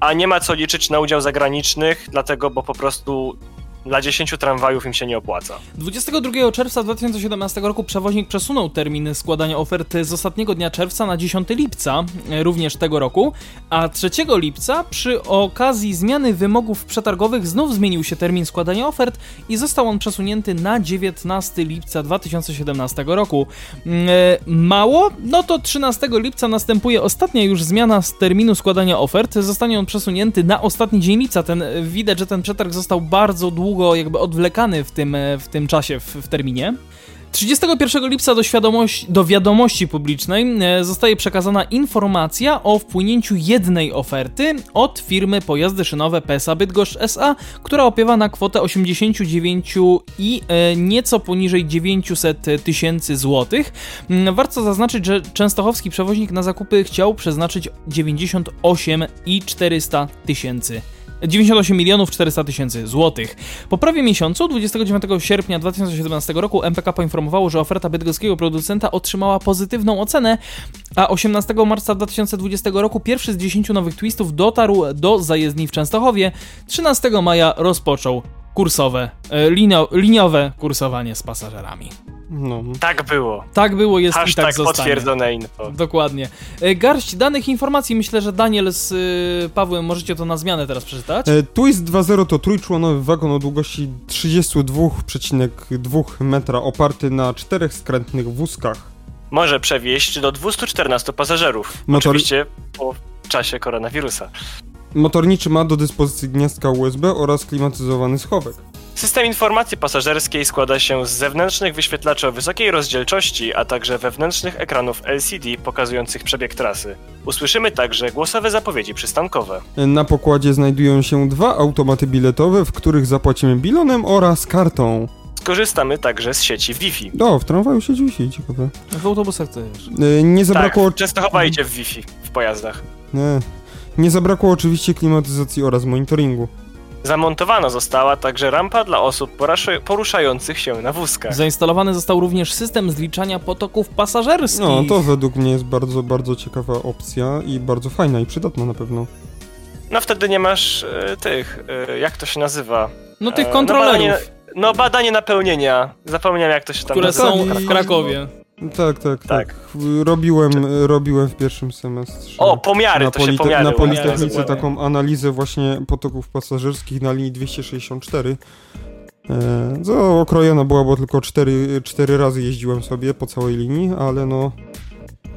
a nie ma co liczyć na udział zagranicznych, dlatego, bo po prostu dla 10 tramwajów im się nie opłaca. 22 czerwca 2017 roku przewoźnik przesunął termin składania oferty z ostatniego dnia czerwca na 10 lipca e, również tego roku, a 3 lipca przy okazji zmiany wymogów przetargowych znów zmienił się termin składania ofert i został on przesunięty na 19 lipca 2017 roku. Mm, e, Mało? No to 13 lipca następuje ostatnia już zmiana z terminu składania ofert. Zostanie on przesunięty na ostatni dzień lipca. Ten, widać, że ten przetarg został bardzo długo jakby odwlekany w tym, e, w tym czasie, w, w terminie. 31 lipca do, do wiadomości publicznej e, zostaje przekazana informacja o wpłynięciu jednej oferty od firmy Pojazdy Szynowe PESA Bydgoszcz SA, która opiewa na kwotę 89 i e, nieco poniżej 900 tysięcy złotych. Mm, Warto zaznaczyć, że częstochowski przewoźnik na zakupy chciał przeznaczyć 98 i 400 tysięcy 98 milionów 400 tysięcy złotych. Po prawie miesiącu, 29 sierpnia 2017 roku, MPK poinformowało, że oferta bydgoskiego producenta otrzymała pozytywną ocenę, a 18 marca 2020 roku pierwszy z 10 nowych twistów dotarł do zajezdni w Częstochowie. 13 maja rozpoczął kursowe, e, linio, liniowe kursowanie z pasażerami. No. Tak było. Tak było, jest i Hashtag tak zostanie. potwierdzone info. Dokładnie. E, Garść danych informacji, myślę, że Daniel z y, Pawłem możecie to na zmianę teraz przeczytać. E, Twist 2.0 to trójczłonowy wagon o długości 32,2 metra oparty na czterech skrętnych wózkach. Może przewieźć do 214 pasażerów. Motor- Oczywiście po czasie koronawirusa. Motorniczy ma do dyspozycji gniazdka USB oraz klimatyzowany schowek. System informacji pasażerskiej składa się z zewnętrznych wyświetlaczy o wysokiej rozdzielczości, a także wewnętrznych ekranów LCD pokazujących przebieg trasy. Usłyszymy także głosowe zapowiedzi przystankowe. Na pokładzie znajdują się dwa automaty biletowe, w których zapłacimy bilonem oraz kartą. Skorzystamy także z sieci Wi-Fi. O, w tramwaju siedzi Wi-Fi, ciekawe. W autobusach też. E, Nie zabrakło... Tak, często chowajcie w Wi-Fi w pojazdach. Nie. Nie zabrakło oczywiście klimatyzacji oraz monitoringu. Zamontowana została także rampa dla osób poruszających się na wózkach. Zainstalowany został również system zliczania potoków pasażerskich. No, to według mnie jest bardzo, bardzo ciekawa opcja i bardzo fajna i przydatna na pewno. No wtedy nie masz e, tych, e, jak to się nazywa? No tych E, kontrolerów, No badanie, no badanie napełnienia. Zapomniałem jak to się tam które nazywa. są w Krakowie. Tak, tak, tak. Tak. Robiłem, robiłem w pierwszym semestrze. O, pomiary, na, to się polite- pomiary. na Politechnice taką analizę właśnie potoków pasażerskich na linii 264. E, co okrojona była, bo tylko 4, 4 razy jeździłem sobie po całej linii, ale no...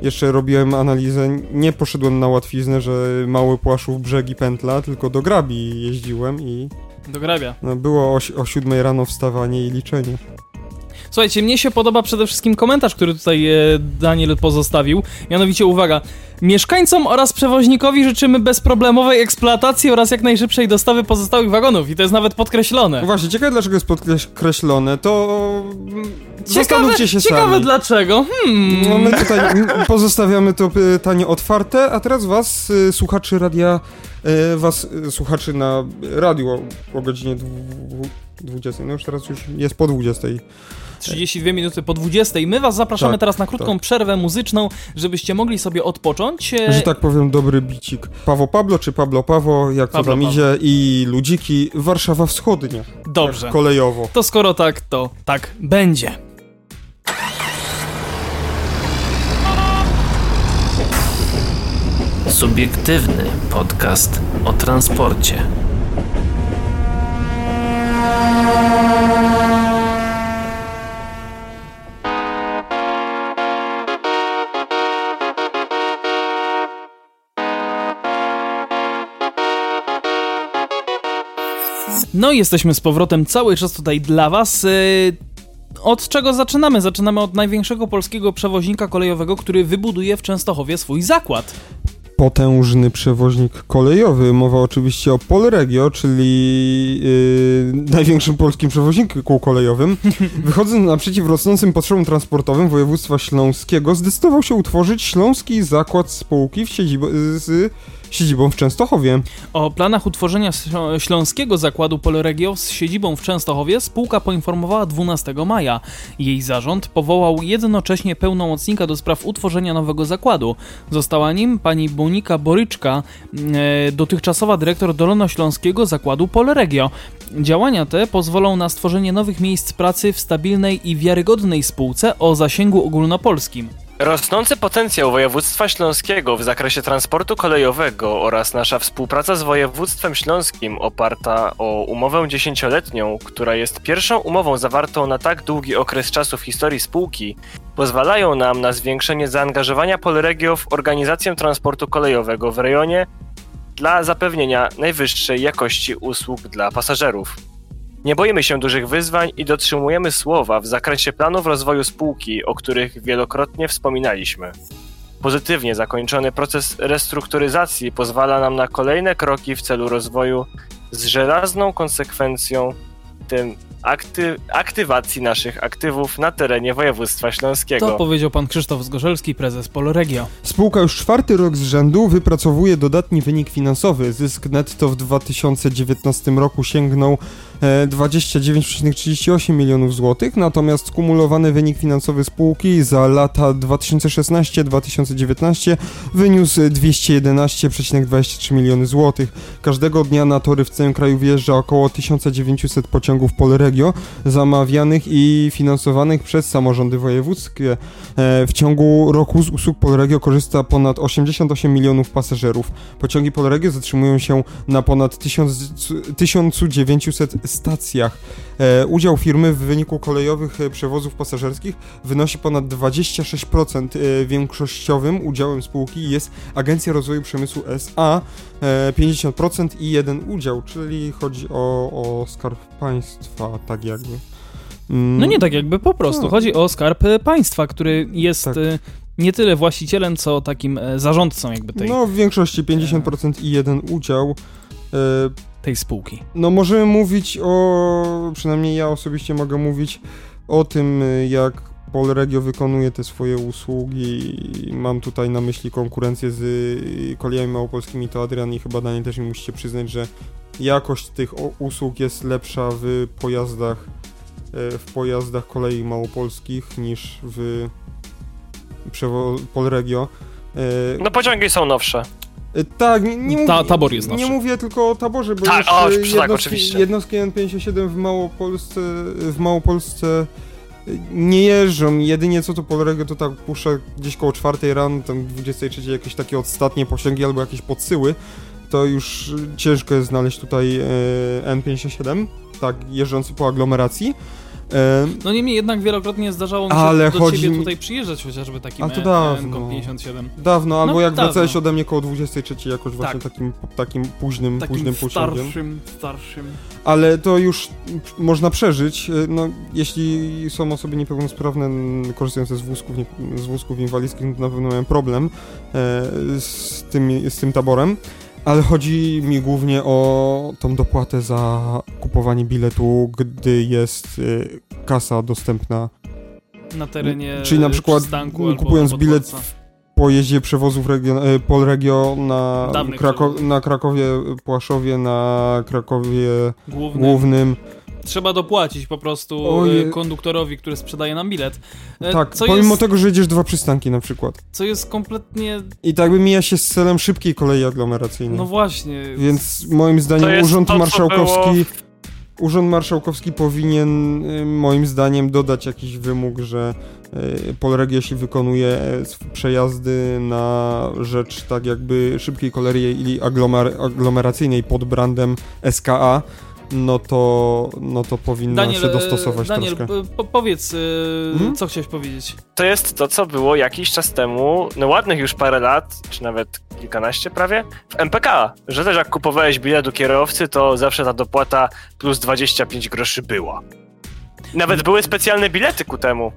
Jeszcze robiłem analizę, nie poszedłem na łatwiznę, że mały Płaszów brzegi pętla, tylko do Grabi jeździłem i Do grabia. no, było o, o 7 rano wstawanie i liczenie. Słuchajcie, mnie się podoba przede wszystkim komentarz, który tutaj e, Daniel pozostawił. Mianowicie, uwaga, mieszkańcom oraz przewoźnikowi życzymy bezproblemowej eksploatacji oraz jak najszybszej dostawy pozostałych wagonów. I to jest nawet podkreślone. No właśnie, ciekawe dlaczego jest podkreślone, to mm, zastanówcie się ciekawe sami. dlaczego. Hmm. No my tutaj [laughs] pozostawiamy to pytanie otwarte, a teraz was, y, słuchaczy radia, was, y, słuchaczy na radiu o, o godzinie dwu- 20, no już teraz już jest po 20. 32 minuty po 20. My was zapraszamy Tak, teraz na krótką tak. przerwę muzyczną, żebyście mogli sobie odpocząć. E, Że tak powiem, dobry bicik. Pawo Pablo czy Pablo Pawo, jak Pablo to tam idzie, i Ludziki, Warszawa Wschodnia. Dobrze. Tak kolejowo. To skoro tak, to tak będzie. Subiektywny podcast o transporcie. No i jesteśmy z powrotem cały czas tutaj dla was. Yy, Od czego zaczynamy? Zaczynamy od największego polskiego przewoźnika kolejowego, który wybuduje w Częstochowie swój zakład. Potężny przewoźnik kolejowy. Mowa oczywiście o Polregio, czyli yy, największym polskim przewoźniku kolejowym. [laughs] Wychodząc naprzeciw rosnącym potrzebom transportowym województwa śląskiego, zdecydował się utworzyć Śląski Zakład Spółki w siedzibo, z siedzibą w Częstochowie. O planach utworzenia Ślą- Śląskiego Zakładu Polregio z siedzibą w Częstochowie spółka poinformowała 12 maja. Jej zarząd powołał jednocześnie pełnomocnika do spraw utworzenia nowego zakładu. Została nim pani Bonika Boryczka, e, dotychczasowa dyrektor Dolnośląskiego Zakładu Polregio. Działania te pozwolą na stworzenie nowych miejsc pracy w stabilnej i wiarygodnej spółce o zasięgu ogólnopolskim. Rosnący potencjał województwa śląskiego w zakresie transportu kolejowego oraz nasza współpraca z województwem śląskim oparta o umowę dziesięcioletnią, która jest pierwszą umową zawartą na tak długi okres czasu w historii spółki, pozwalają nam na zwiększenie zaangażowania Polregio w organizację transportu kolejowego w rejonie dla zapewnienia najwyższej jakości usług dla pasażerów. Nie boimy się dużych wyzwań i dotrzymujemy słowa w zakresie planów rozwoju spółki, o których wielokrotnie wspominaliśmy. Pozytywnie zakończony proces restrukturyzacji pozwala nam na kolejne kroki w celu rozwoju z żelazną konsekwencją, tym akty- aktywacji naszych aktywów na terenie województwa śląskiego. To powiedział pan Krzysztof Zgorzelski, prezes Polregio. Spółka już czwarty rok z rzędu wypracowuje dodatni wynik finansowy. Zysk netto w 2019 roku sięgnął 29,38 milionów złotych, natomiast skumulowany wynik finansowy spółki za lata 2016-2019 wyniósł 211,23 miliony złotych. Każdego dnia na tory w całym kraju wjeżdża około 1900 pociągów Polregio zamawianych i finansowanych przez samorządy wojewódzkie. E, w ciągu roku z usług Polregio korzysta ponad 88 milionów pasażerów. Pociągi Polregio zatrzymują się na ponad 1000, 1900 stacjach. E, udział firmy w wyniku kolejowych e, przewozów pasażerskich wynosi ponad 26%. E, większościowym udziałem spółki jest Agencja Rozwoju Przemysłu SA, e, 50% i jeden udział, czyli chodzi o, o skarb państwa, tak jakby. Mm, No nie tak jakby, po prostu. Tak. Chodzi o skarb państwa, który jest Tak. nie tyle właścicielem, co takim zarządcą jakby tej, No w większości 50% i jeden udział. Tej spółki. No możemy mówić o, przynajmniej ja osobiście mogę mówić o tym, y, jak Polregio wykonuje te swoje usługi. Mam tutaj na myśli konkurencję z y, kolejami małopolskimi, to Adrian i chyba Daniel też mi musicie przyznać, że jakość tych usług jest lepsza w pojazdach y, w pojazdach kolei małopolskich niż w Polregio. No pociągi są nowsze. Y, Tak, nie, nie Ta- mówię, tabor jest Nie mówię tylko o taborze, bo Tak, już o, y, tak, jednostki, oczywiście. jednostki N57 w Małopolsce, w Małopolsce y, nie jeżdżą. Jedynie co to Polrego to tak puszcza gdzieś koło 4 rano, tam 23 jakieś takie ostatnie pociągi albo jakieś podsyły. To już ciężko jest znaleźć tutaj y, N57, tak, jeżdżący po aglomeracji. E, No niemniej jednak wielokrotnie zdarzało mi się Ale do chodzi ciebie tutaj przyjeżdżać chociażby takim A to e, dawno. 57 Dawno, albo No, jak dawno. wracałeś ode mnie koło 23 jakoś właśnie Tak. takim, takim późnym, Takim późnym pociągiem. starszym, starszym. Ale to już można przeżyć, y, no, jeśli są osoby niepełnosprawne korzystające z wózków, nie, z wózków inwalidzkich, to na pewno mają problem e, z, tym, z tym taborem. Ale chodzi mi głównie o tą dopłatę za kupowanie biletu, gdy jest y, kasa dostępna Na terenie Czyli na przykład albo kupując na bilet w pojeździe przewozów region, e, Polregio na, Krako- na Krakowie Płaszowie, na Krakowie Główny. Głównym. Trzeba dopłacić po prostu Oje- e, konduktorowi, który sprzedaje nam bilet. E, Tak, co pomimo jest, tego, że jedziesz dwa przystanki na przykład. co jest kompletnie... I tak by mija się z celem szybkiej kolei aglomeracyjnej. No właśnie. Więc moim zdaniem Urząd to, Marszałkowski było Urząd Marszałkowski powinien y, moim zdaniem dodać jakiś wymóg, że y, Polreg jeśli wykonuje e, przejazdy na rzecz tak jakby szybkiej kolei i aglomer aglomeracyjnej pod brandem SKA, no to, no to powinna się e, dostosować Daniel, troszkę. po, powiedz, e, Mhm. co chciałeś powiedzieć? To jest to, co było jakiś czas temu, no ładnych już parę lat, czy nawet kilkanaście prawie, w MPK, że też jak kupowałeś bilet do kierowcy, to zawsze ta dopłata plus 25 groszy była. Nawet były specjalne bilety ku temu.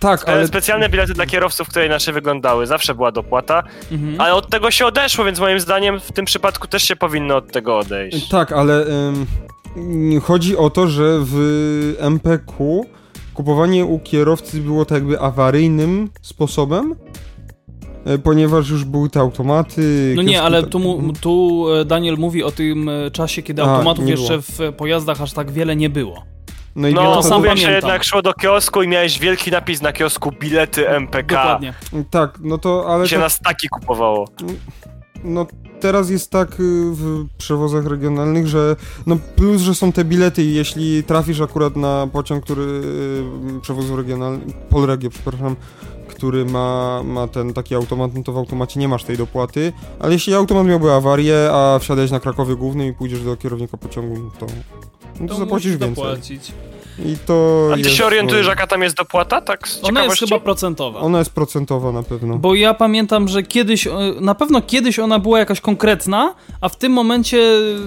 Tak, Ale... ale Specjalne bilety dla kierowców, które inaczej wyglądały. Zawsze była dopłata, Mhm. ale od tego się odeszło, więc moim zdaniem w tym przypadku też się powinno od tego odejść. Tak, ale ym, chodzi o to, że w MPQ kupowanie u kierowcy było tak jakby awaryjnym sposobem, e, ponieważ już były te automaty. No nie, ale ta- tu, mu- tu e, Daniel mówi o tym e, czasie, kiedy A, automatów jeszcze było. w pojazdach aż tak wiele nie było. No i No, to sam mówię, że pamiętam. jednak szło do kiosku i miałeś wielki napis na kiosku bilety MPK. Dokładnie. Tak, no to ale I się to, na staki kupowało. no teraz jest tak y, w przewozach regionalnych, że no plus, że są te bilety i jeśli trafisz akurat na pociąg, który y, przewozu regionalny, Polregio, przepraszam, który ma, ma ten taki automat, no to w automacie nie masz tej dopłaty, ale jeśli automat miałby awarię, a wsiadałeś na Krakowie Głównym i pójdziesz do kierownika pociągu, no to, no to, To zapłacisz więcej. dopłacić. I to A ty jest, się orientujesz, jaka tam jest dopłata? Tak z Ona jest chyba procentowa. Ona jest procentowa na pewno. Bo ja pamiętam, że kiedyś, e, na pewno kiedyś ona była jakaś konkretna, a w tym momencie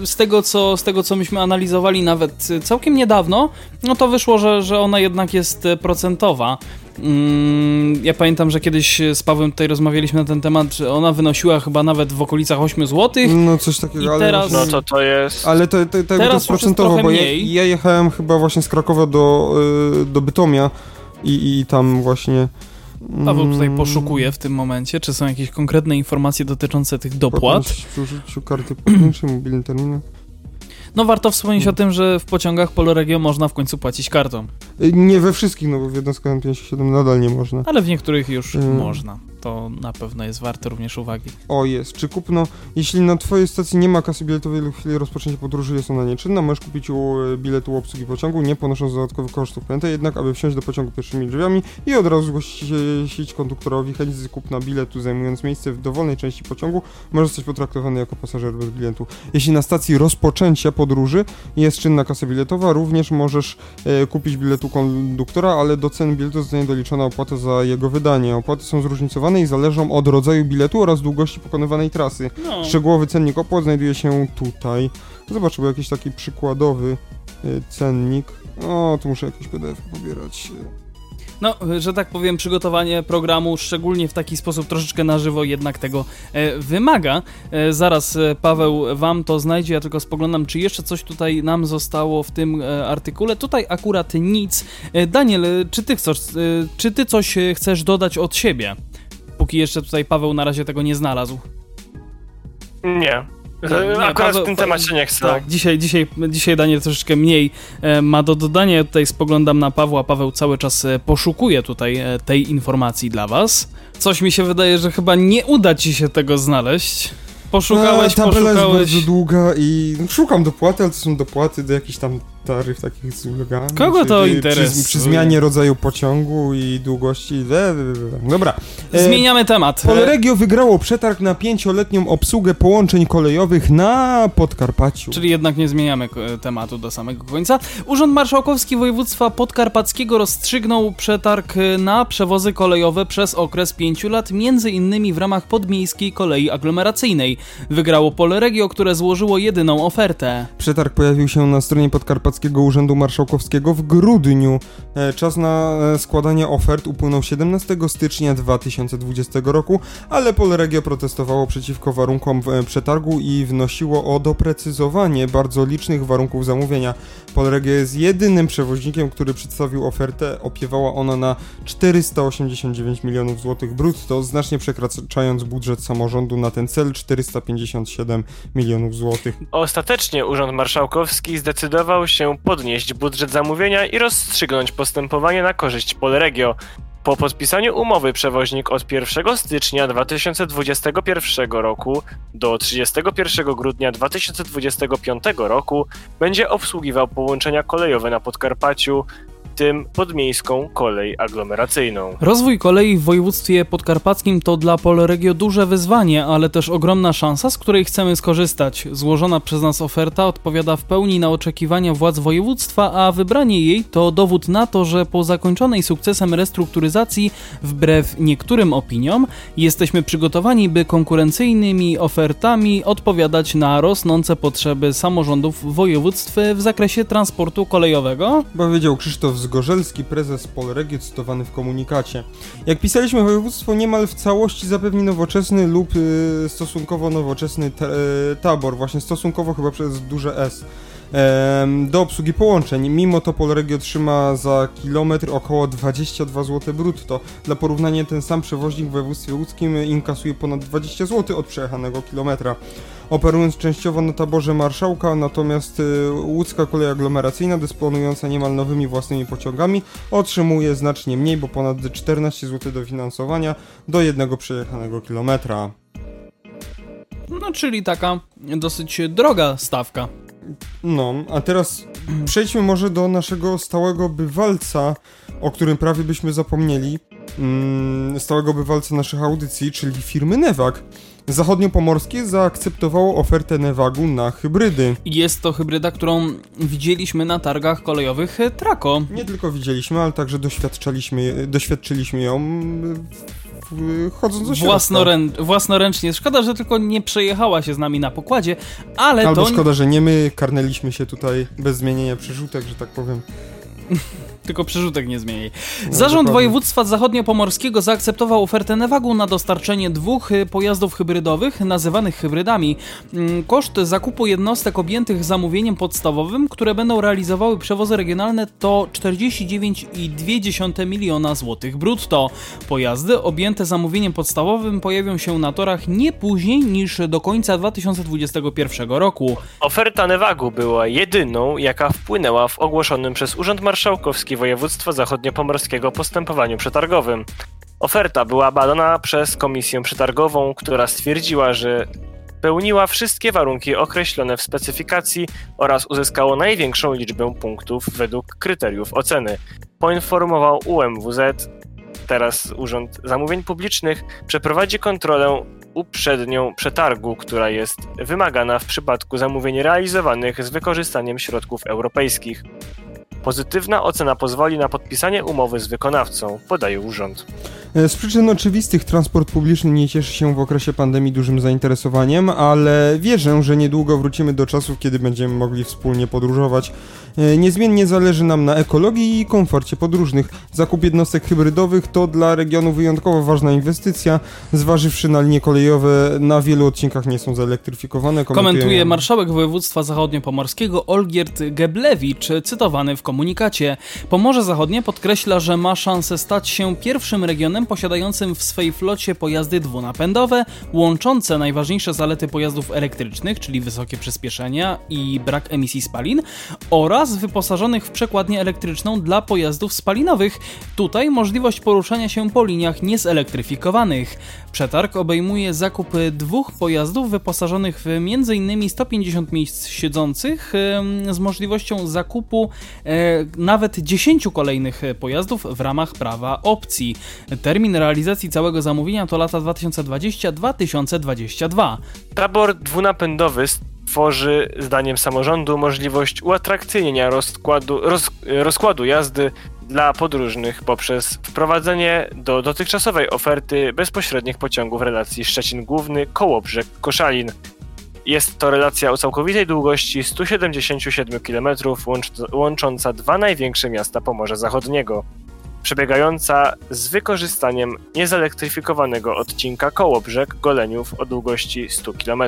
z tego, co, z tego, co myśmy analizowali nawet e, całkiem niedawno, no to wyszło, że, że ona jednak jest e, procentowa. Mm, Ja pamiętam, że kiedyś z Pawłem tutaj rozmawialiśmy na ten temat, że ona wynosiła chyba nawet w okolicach 8 zł. No coś takiego, I ale... teraz- No to to jest... Ale to, to, to, to Teraz jest procentowo, bo ja, mniej. ja jechałem chyba właśnie z Krakowa do, y, do Bytomia i, i tam właśnie... Paweł tutaj mm, poszukuje w tym momencie, czy są jakieś konkretne informacje dotyczące tych dopłat. płatność Przy użyciu karty płatniczej, [clears throat] mobilny terminal. No warto wspomnieć o tym, że w pociągach Poloregio można w końcu płacić kartą, Y, Nie we wszystkich, no bo w jednostkach M57 nadal nie można. ale w niektórych już Mm. można. To na pewno jest warte również uwagi. O, jest. Czy kupno, jeśli na twojej stacji nie ma kasy biletowej lub w chwili rozpoczęcia podróży jest ona nieczynna, możesz kupić u e, biletu obsługi pociągu, nie ponosząc dodatkowych kosztów. Pamiętaj jednak, aby wsiąść do pociągu pierwszymi drzwiami i od razu zgłosić konduktorowi chęć kupna biletu, zajmując miejsce w dowolnej części pociągu, może zostać potraktowany jako pasażer bez biletu. Jeśli na stacji rozpoczęcia podróży jest czynna kasa biletowa, również możesz e, kupić bilet u konduktora, ale do ceny biletu zostanie doliczona opłata za jego wydanie. Opłaty są zróżnicowane i zależą od rodzaju biletu oraz długości pokonywanej trasy. No. Szczegółowy cennik opłat znajduje się tutaj. Zobacz, bo jakiś taki przykładowy y, cennik. O, tu muszę jakiś PDF pobierać. No, że tak powiem, przygotowanie programu, szczególnie w taki sposób troszeczkę na żywo, jednak tego e, wymaga. E, zaraz e, Paweł wam to znajdzie, ja tylko spoglądam, czy jeszcze coś tutaj nam zostało w tym e, artykule. Tutaj akurat nic. E, Daniel, czy ty, chcesz, czy ty coś chcesz dodać od siebie? Póki jeszcze tutaj Paweł na razie tego nie znalazł. Nie. Nie, nie, Akurat Paweł- w tym temacie nie chcę. Tak, dzisiaj, dzisiaj, dzisiaj Daniel troszeczkę mniej e, ma do dodania. Ja tutaj spoglądam na Pawła. Paweł cały czas e, poszukuje tutaj e, tej informacji dla was. Coś mi się wydaje, że chyba nie uda ci się tego znaleźć. Poszukałeś, A, tabela jest poszukałeś. bardzo długa i szukam dopłaty, ale to są dopłaty do jakichś tam taryf takich z ulgami. Kogo to czyli interesuje? Przy, przy zmianie rodzaju pociągu i długości. Dobra. E, Zmieniamy temat. E, Polregio wygrało przetarg na pięcioletnią obsługę połączeń kolejowych na Podkarpaciu. Czyli jednak nie zmieniamy e, tematu do samego końca. Urząd Marszałkowski Województwa Podkarpackiego rozstrzygnął przetarg na przewozy kolejowe przez okres 5 lat, między innymi w ramach podmiejskiej kolei aglomeracyjnej. Wygrało Polregio, które złożyło jedyną ofertę. Przetarg pojawił się na stronie Podkarpackiego Urzędu Marszałkowskiego w grudniu. E, Czas na e, składanie ofert upłynął 17 stycznia 2020 roku, ale Polregio protestowało przeciwko warunkom e, przetargu i wnosiło o doprecyzowanie bardzo licznych warunków zamówienia. Polregio jest jedynym przewoźnikiem, który przedstawił ofertę. Opiewała ona na 489 milionów złotych brutto, znacznie przekraczając budżet samorządu na ten cel 457 milionów złotych. Ostatecznie Urząd Marszałkowski zdecydował się podnieść budżet zamówienia i rozstrzygnąć postępowanie na korzyść Polregio. Po podpisaniu umowy przewoźnik od 1 stycznia 2021 roku do 31 grudnia 2025 roku będzie obsługiwał połączenia kolejowe na Podkarpaciu, tym podmiejską kolej aglomeracyjną. Rozwój kolei w województwie podkarpackim to dla Polregio duże wyzwanie, ale też ogromna szansa, z której chcemy skorzystać. Złożona przez nas oferta odpowiada w pełni na oczekiwania władz województwa, a wybranie jej to dowód na to, że po zakończonej sukcesem restrukturyzacji, wbrew niektórym opiniom, jesteśmy przygotowani, by konkurencyjnymi ofertami odpowiadać na rosnące potrzeby samorządów województw w zakresie transportu kolejowego. Powiedział Krzysztof Zgorzelski, prezes Polregio, cytowany w komunikacie. Jak pisaliśmy, województwo niemal w całości zapewni nowoczesny lub y, stosunkowo nowoczesny y, tabor, właśnie stosunkowo chyba przez duże S. Do obsługi połączeń. Mimo to Polregio trzyma za kilometr około 22 zł brutto. Dla porównania ten sam przewoźnik w województwie łódzkim inkasuje ponad 20 zł od przejechanego kilometra. Operując częściowo na taborze Marszałka, natomiast y, łódzka kolej aglomeracyjna, dysponująca niemal nowymi własnymi pociągami, otrzymuje znacznie mniej, bo ponad 14 zł dofinansowania do jednego przejechanego kilometra. No, czyli taka dosyć droga stawka. No, a teraz przejdźmy może do naszego stałego bywalca, o którym prawie byśmy zapomnieli. Mm, stałego bywalca naszych audycji, czyli firmy Newag. Zachodniopomorskie zaakceptowało ofertę Nevagu na hybrydy. Jest to hybryda, którą widzieliśmy na targach kolejowych Traco. Nie tylko widzieliśmy, ale także doświadczaliśmy, doświadczyliśmy ją chodząc do środka. Własnorę własnoręcznie. Szkoda, że tylko nie przejechała się z nami na pokładzie, ale Albo to... szkoda, że nie my karnęliśmy się tutaj bez zmienienia przerzutek, że tak powiem. Tylko przerzutek nie zmieni. No, Zarząd no, Województwa Zachodniopomorskiego zaakceptował ofertę Newagu na dostarczenie dwóch y, pojazdów hybrydowych, nazywanych hybrydami. Mm, koszt zakupu jednostek objętych zamówieniem podstawowym, które będą realizowały przewozy regionalne to 49,2 miliona złotych brutto. Pojazdy objęte zamówieniem podstawowym pojawią się na torach nie później niż do końca 2021 roku. Oferta Newagu była jedyną, jaka wpłynęła w ogłoszonym przez Urząd Marszałkowski Województwa Zachodniopomorskiego postępowaniu przetargowym. Oferta była badana przez komisję przetargową, która stwierdziła, że pełniła wszystkie warunki określone w specyfikacji oraz uzyskało największą liczbę punktów według kryteriów oceny. Poinformował UMWZ, teraz Urząd Zamówień Publicznych, przeprowadzi kontrolę uprzednią przetargu, która jest wymagana w przypadku zamówień realizowanych z wykorzystaniem środków europejskich. Pozytywna ocena pozwoli na podpisanie umowy z wykonawcą, podaje urząd. E, z przyczyn oczywistych transport publiczny nie cieszy się w okresie pandemii dużym zainteresowaniem, ale wierzę, że niedługo wrócimy do czasów, kiedy będziemy mogli wspólnie podróżować. E, niezmiennie zależy nam na ekologii i komforcie podróżnych. Zakup jednostek hybrydowych to dla regionu wyjątkowo ważna inwestycja, zważywszy na linie kolejowe na wielu odcinkach nie są zelektryfikowane. Komentuje marszałek województwa zachodniopomorskiego Olgierd Geblewicz, cytowany w komunikacie. Pomorze Zachodnie podkreśla, że ma szansę stać się pierwszym regionem posiadającym w swej flocie pojazdy dwunapędowe, łączące najważniejsze zalety pojazdów elektrycznych, czyli wysokie przyspieszenia i brak emisji spalin, oraz wyposażonych w przekładnię elektryczną dla pojazdów spalinowych. Tutaj możliwość poruszania się po liniach niezelektryfikowanych. Przetarg obejmuje zakup dwóch pojazdów wyposażonych w m.in. 150 miejsc siedzących z możliwością zakupu e, nawet 10 kolejnych pojazdów w ramach prawa opcji. Termin realizacji całego zamówienia to lata 2020-2022. Tabor dwunapędowy tworzy, zdaniem samorządu, możliwość uatrakcyjnienia rozkładu, roz, rozkładu jazdy dla podróżnych poprzez wprowadzenie do dotychczasowej oferty bezpośrednich pociągów relacji Szczecin Główny, Kołobrzeg, Koszalin. Jest to relacja o całkowitej długości 177 km łącz, łącząca dwa największe miasta Pomorza Zachodniego, przebiegająca z wykorzystaniem niezelektryfikowanego odcinka Kołobrzeg Goleniów o długości 100 km.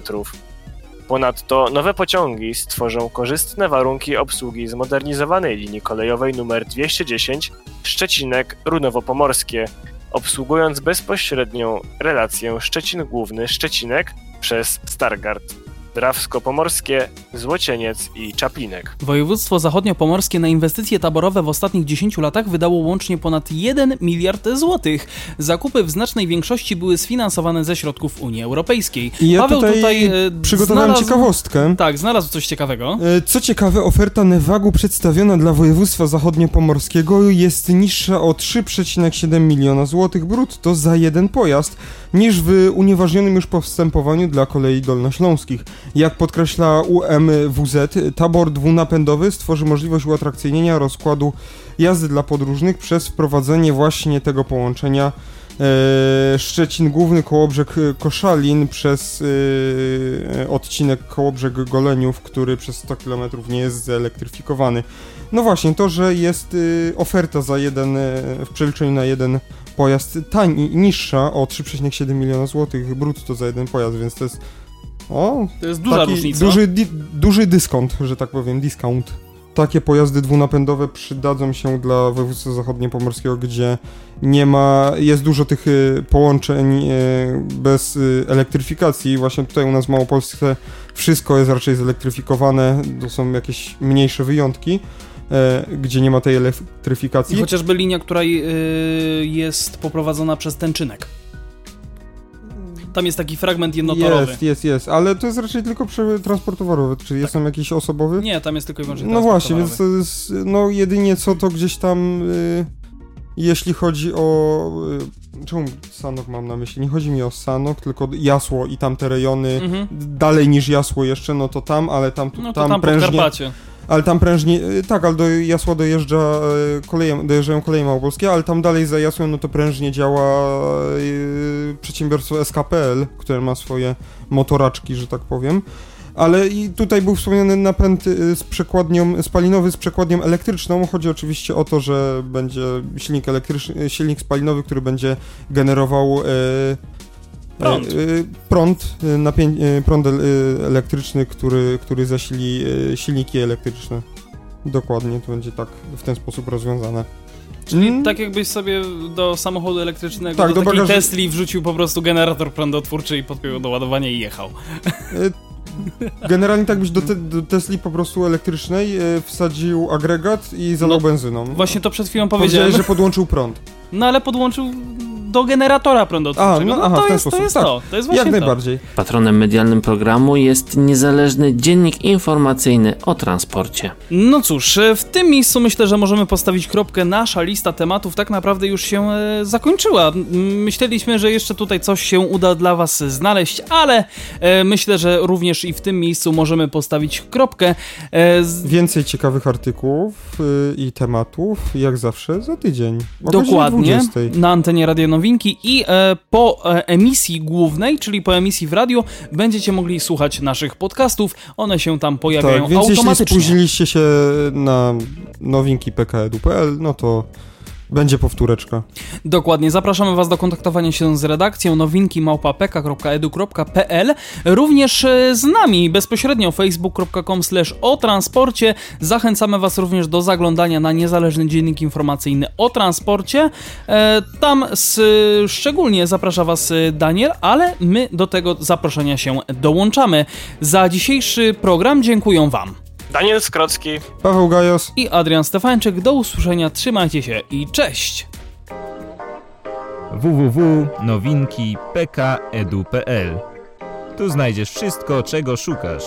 Ponadto nowe pociągi stworzą korzystne warunki obsługi zmodernizowanej linii kolejowej nr 210 Szczecinek-Runowo-Pomorskie, obsługując bezpośrednią relację Szczecin Główny-Szczecinek przez Stargard. Drawsko-Pomorskie, Złocieniec i Czaplinek. Województwo zachodnio-pomorskie na inwestycje taborowe w ostatnich 10 latach wydało łącznie ponad 1 miliard złotych. Zakupy w znacznej większości były sfinansowane ze środków Unii Europejskiej. I ja Paweł tutaj, tutaj e, przygotowałem znalazł... ciekawostkę. Tak, znalazł coś ciekawego. E, co ciekawe, oferta Nevagu przedstawiona dla województwa zachodnio-pomorskiego jest niższa o 3,7 miliona złotych brutto za jeden pojazd niż w unieważnionym już postępowaniu dla kolei dolnośląskich. Jak podkreśla UMWZ, tabor dwunapędowy stworzy możliwość uatrakcyjnienia rozkładu jazdy dla podróżnych przez wprowadzenie właśnie tego połączenia e, Szczecin Główny Kołobrzeg Koszalin przez e, odcinek Kołobrzeg Goleniów, który przez 100 km nie jest zelektryfikowany. No właśnie, to, że jest e, oferta za jeden, w przeliczeniu na jeden pojazd taniej, niższa o 3,7 miliona złotych brutto za jeden pojazd, więc to jest o, to jest duża różnica. Duży, di, duży dyskont, że tak powiem, discount. Takie pojazdy dwunapędowe przydadzą się dla województwa zachodniopomorskiego, gdzie nie ma, jest dużo tych y, połączeń y, bez y, elektryfikacji. Właśnie tutaj u nas w Małopolsce wszystko jest raczej zelektryfikowane, to są jakieś mniejsze wyjątki gdzie nie ma tej elektryfikacji. I chociażby linia, która jest poprowadzona przez Tęczynek. Tam jest taki fragment jednotorowy. Jest, jest, jest, ale to jest raczej tylko transport towarowy. Czy tak. jest tam jakiś osobowy? Nie, tam jest tylko i wyłącznie No właśnie, więc to jest, no jedynie co to gdzieś tam, y, jeśli chodzi o... Y, czemu Sanok mam na myśli? Nie chodzi mi o Sanok, tylko Jasło i tamte rejony, mhm. dalej niż Jasło jeszcze, no to tam, ale tam, no to tam, tam prężnie... Podkarpacie ale tam prężnie, y, tak, ale do Jasła dojeżdża y, koleje, dojeżdżają koleje małopolskie, ale tam dalej za Jasłem, no to prężnie działa yy, przedsiębiorstwo SKPL, które ma swoje motoraczki, że tak powiem. Ale i tutaj był wspomniany napęd y, z przekładnią, spalinowy z przekładnią elektryczną. Chodzi oczywiście o to, że będzie silnik elektryczny, silnik spalinowy, który będzie generował Prąd. e, e, prąd, e, napię- prąd el- elektryczny, który, który zasili silniki elektryczne. Dokładnie, to będzie tak w ten sposób rozwiązane. Czyli Mm. tak jakbyś sobie do samochodu elektrycznego, Tak, do, do takiej bagaży- Tesli wrzucił po prostu generator prądotwórczy i podpiął do ładowania i jechał. Generalnie tak byś do, te, do Tesli po prostu elektrycznej wsadził agregat i zalał No, benzyną. Właśnie to przed chwilą Powiedziałeś, powiedziałem, że podłączył prąd. no ale podłączył do generatora prądotwórczego. A, no, no, aha, to, w ten jest, to jest tak. to, to jest właśnie Jak to. najbardziej. Patronem medialnym programu jest niezależny dziennik informacyjny o transporcie. No cóż, e, w tym miejscu myślę, że możemy postawić kropkę. Nasza lista tematów tak naprawdę już się e, zakończyła. Myśleliśmy, że jeszcze tutaj coś się uda dla Was znaleźć, ale e, myślę, że również i w tym miejscu możemy postawić kropkę. E, z, Więcej ciekawych artykułów y, i tematów, jak zawsze, za tydzień. Dokładnie, 20. na antenie Radio Nowinki i e, po e, emisji głównej, czyli po emisji w radiu, będziecie mogli słuchać naszych podcastów. One się tam pojawiają Tak, więc jeśli automatycznie. spóźniliście się na nowinki pkedu.pl, no to będzie powtóreczka. Dokładnie, zapraszamy Was do kontaktowania się z redakcją nowinki również e, z nami bezpośrednio facebook.com o transporcie. Zachęcamy Was również do zaglądania na niezależny dziennik informacyjny o transporcie. E, Tam s, szczególnie zaprasza Was e, Daniel, ale my do tego zaproszenia się dołączamy. Za dzisiejszy program dziękuję Wam. Daniel Skrocki. Paweł Gajos. I Adrian Stefańczyk, do usłyszenia, trzymajcie się i cześć! www.nowinki.pk.edu.pl Tu znajdziesz wszystko, czego szukasz.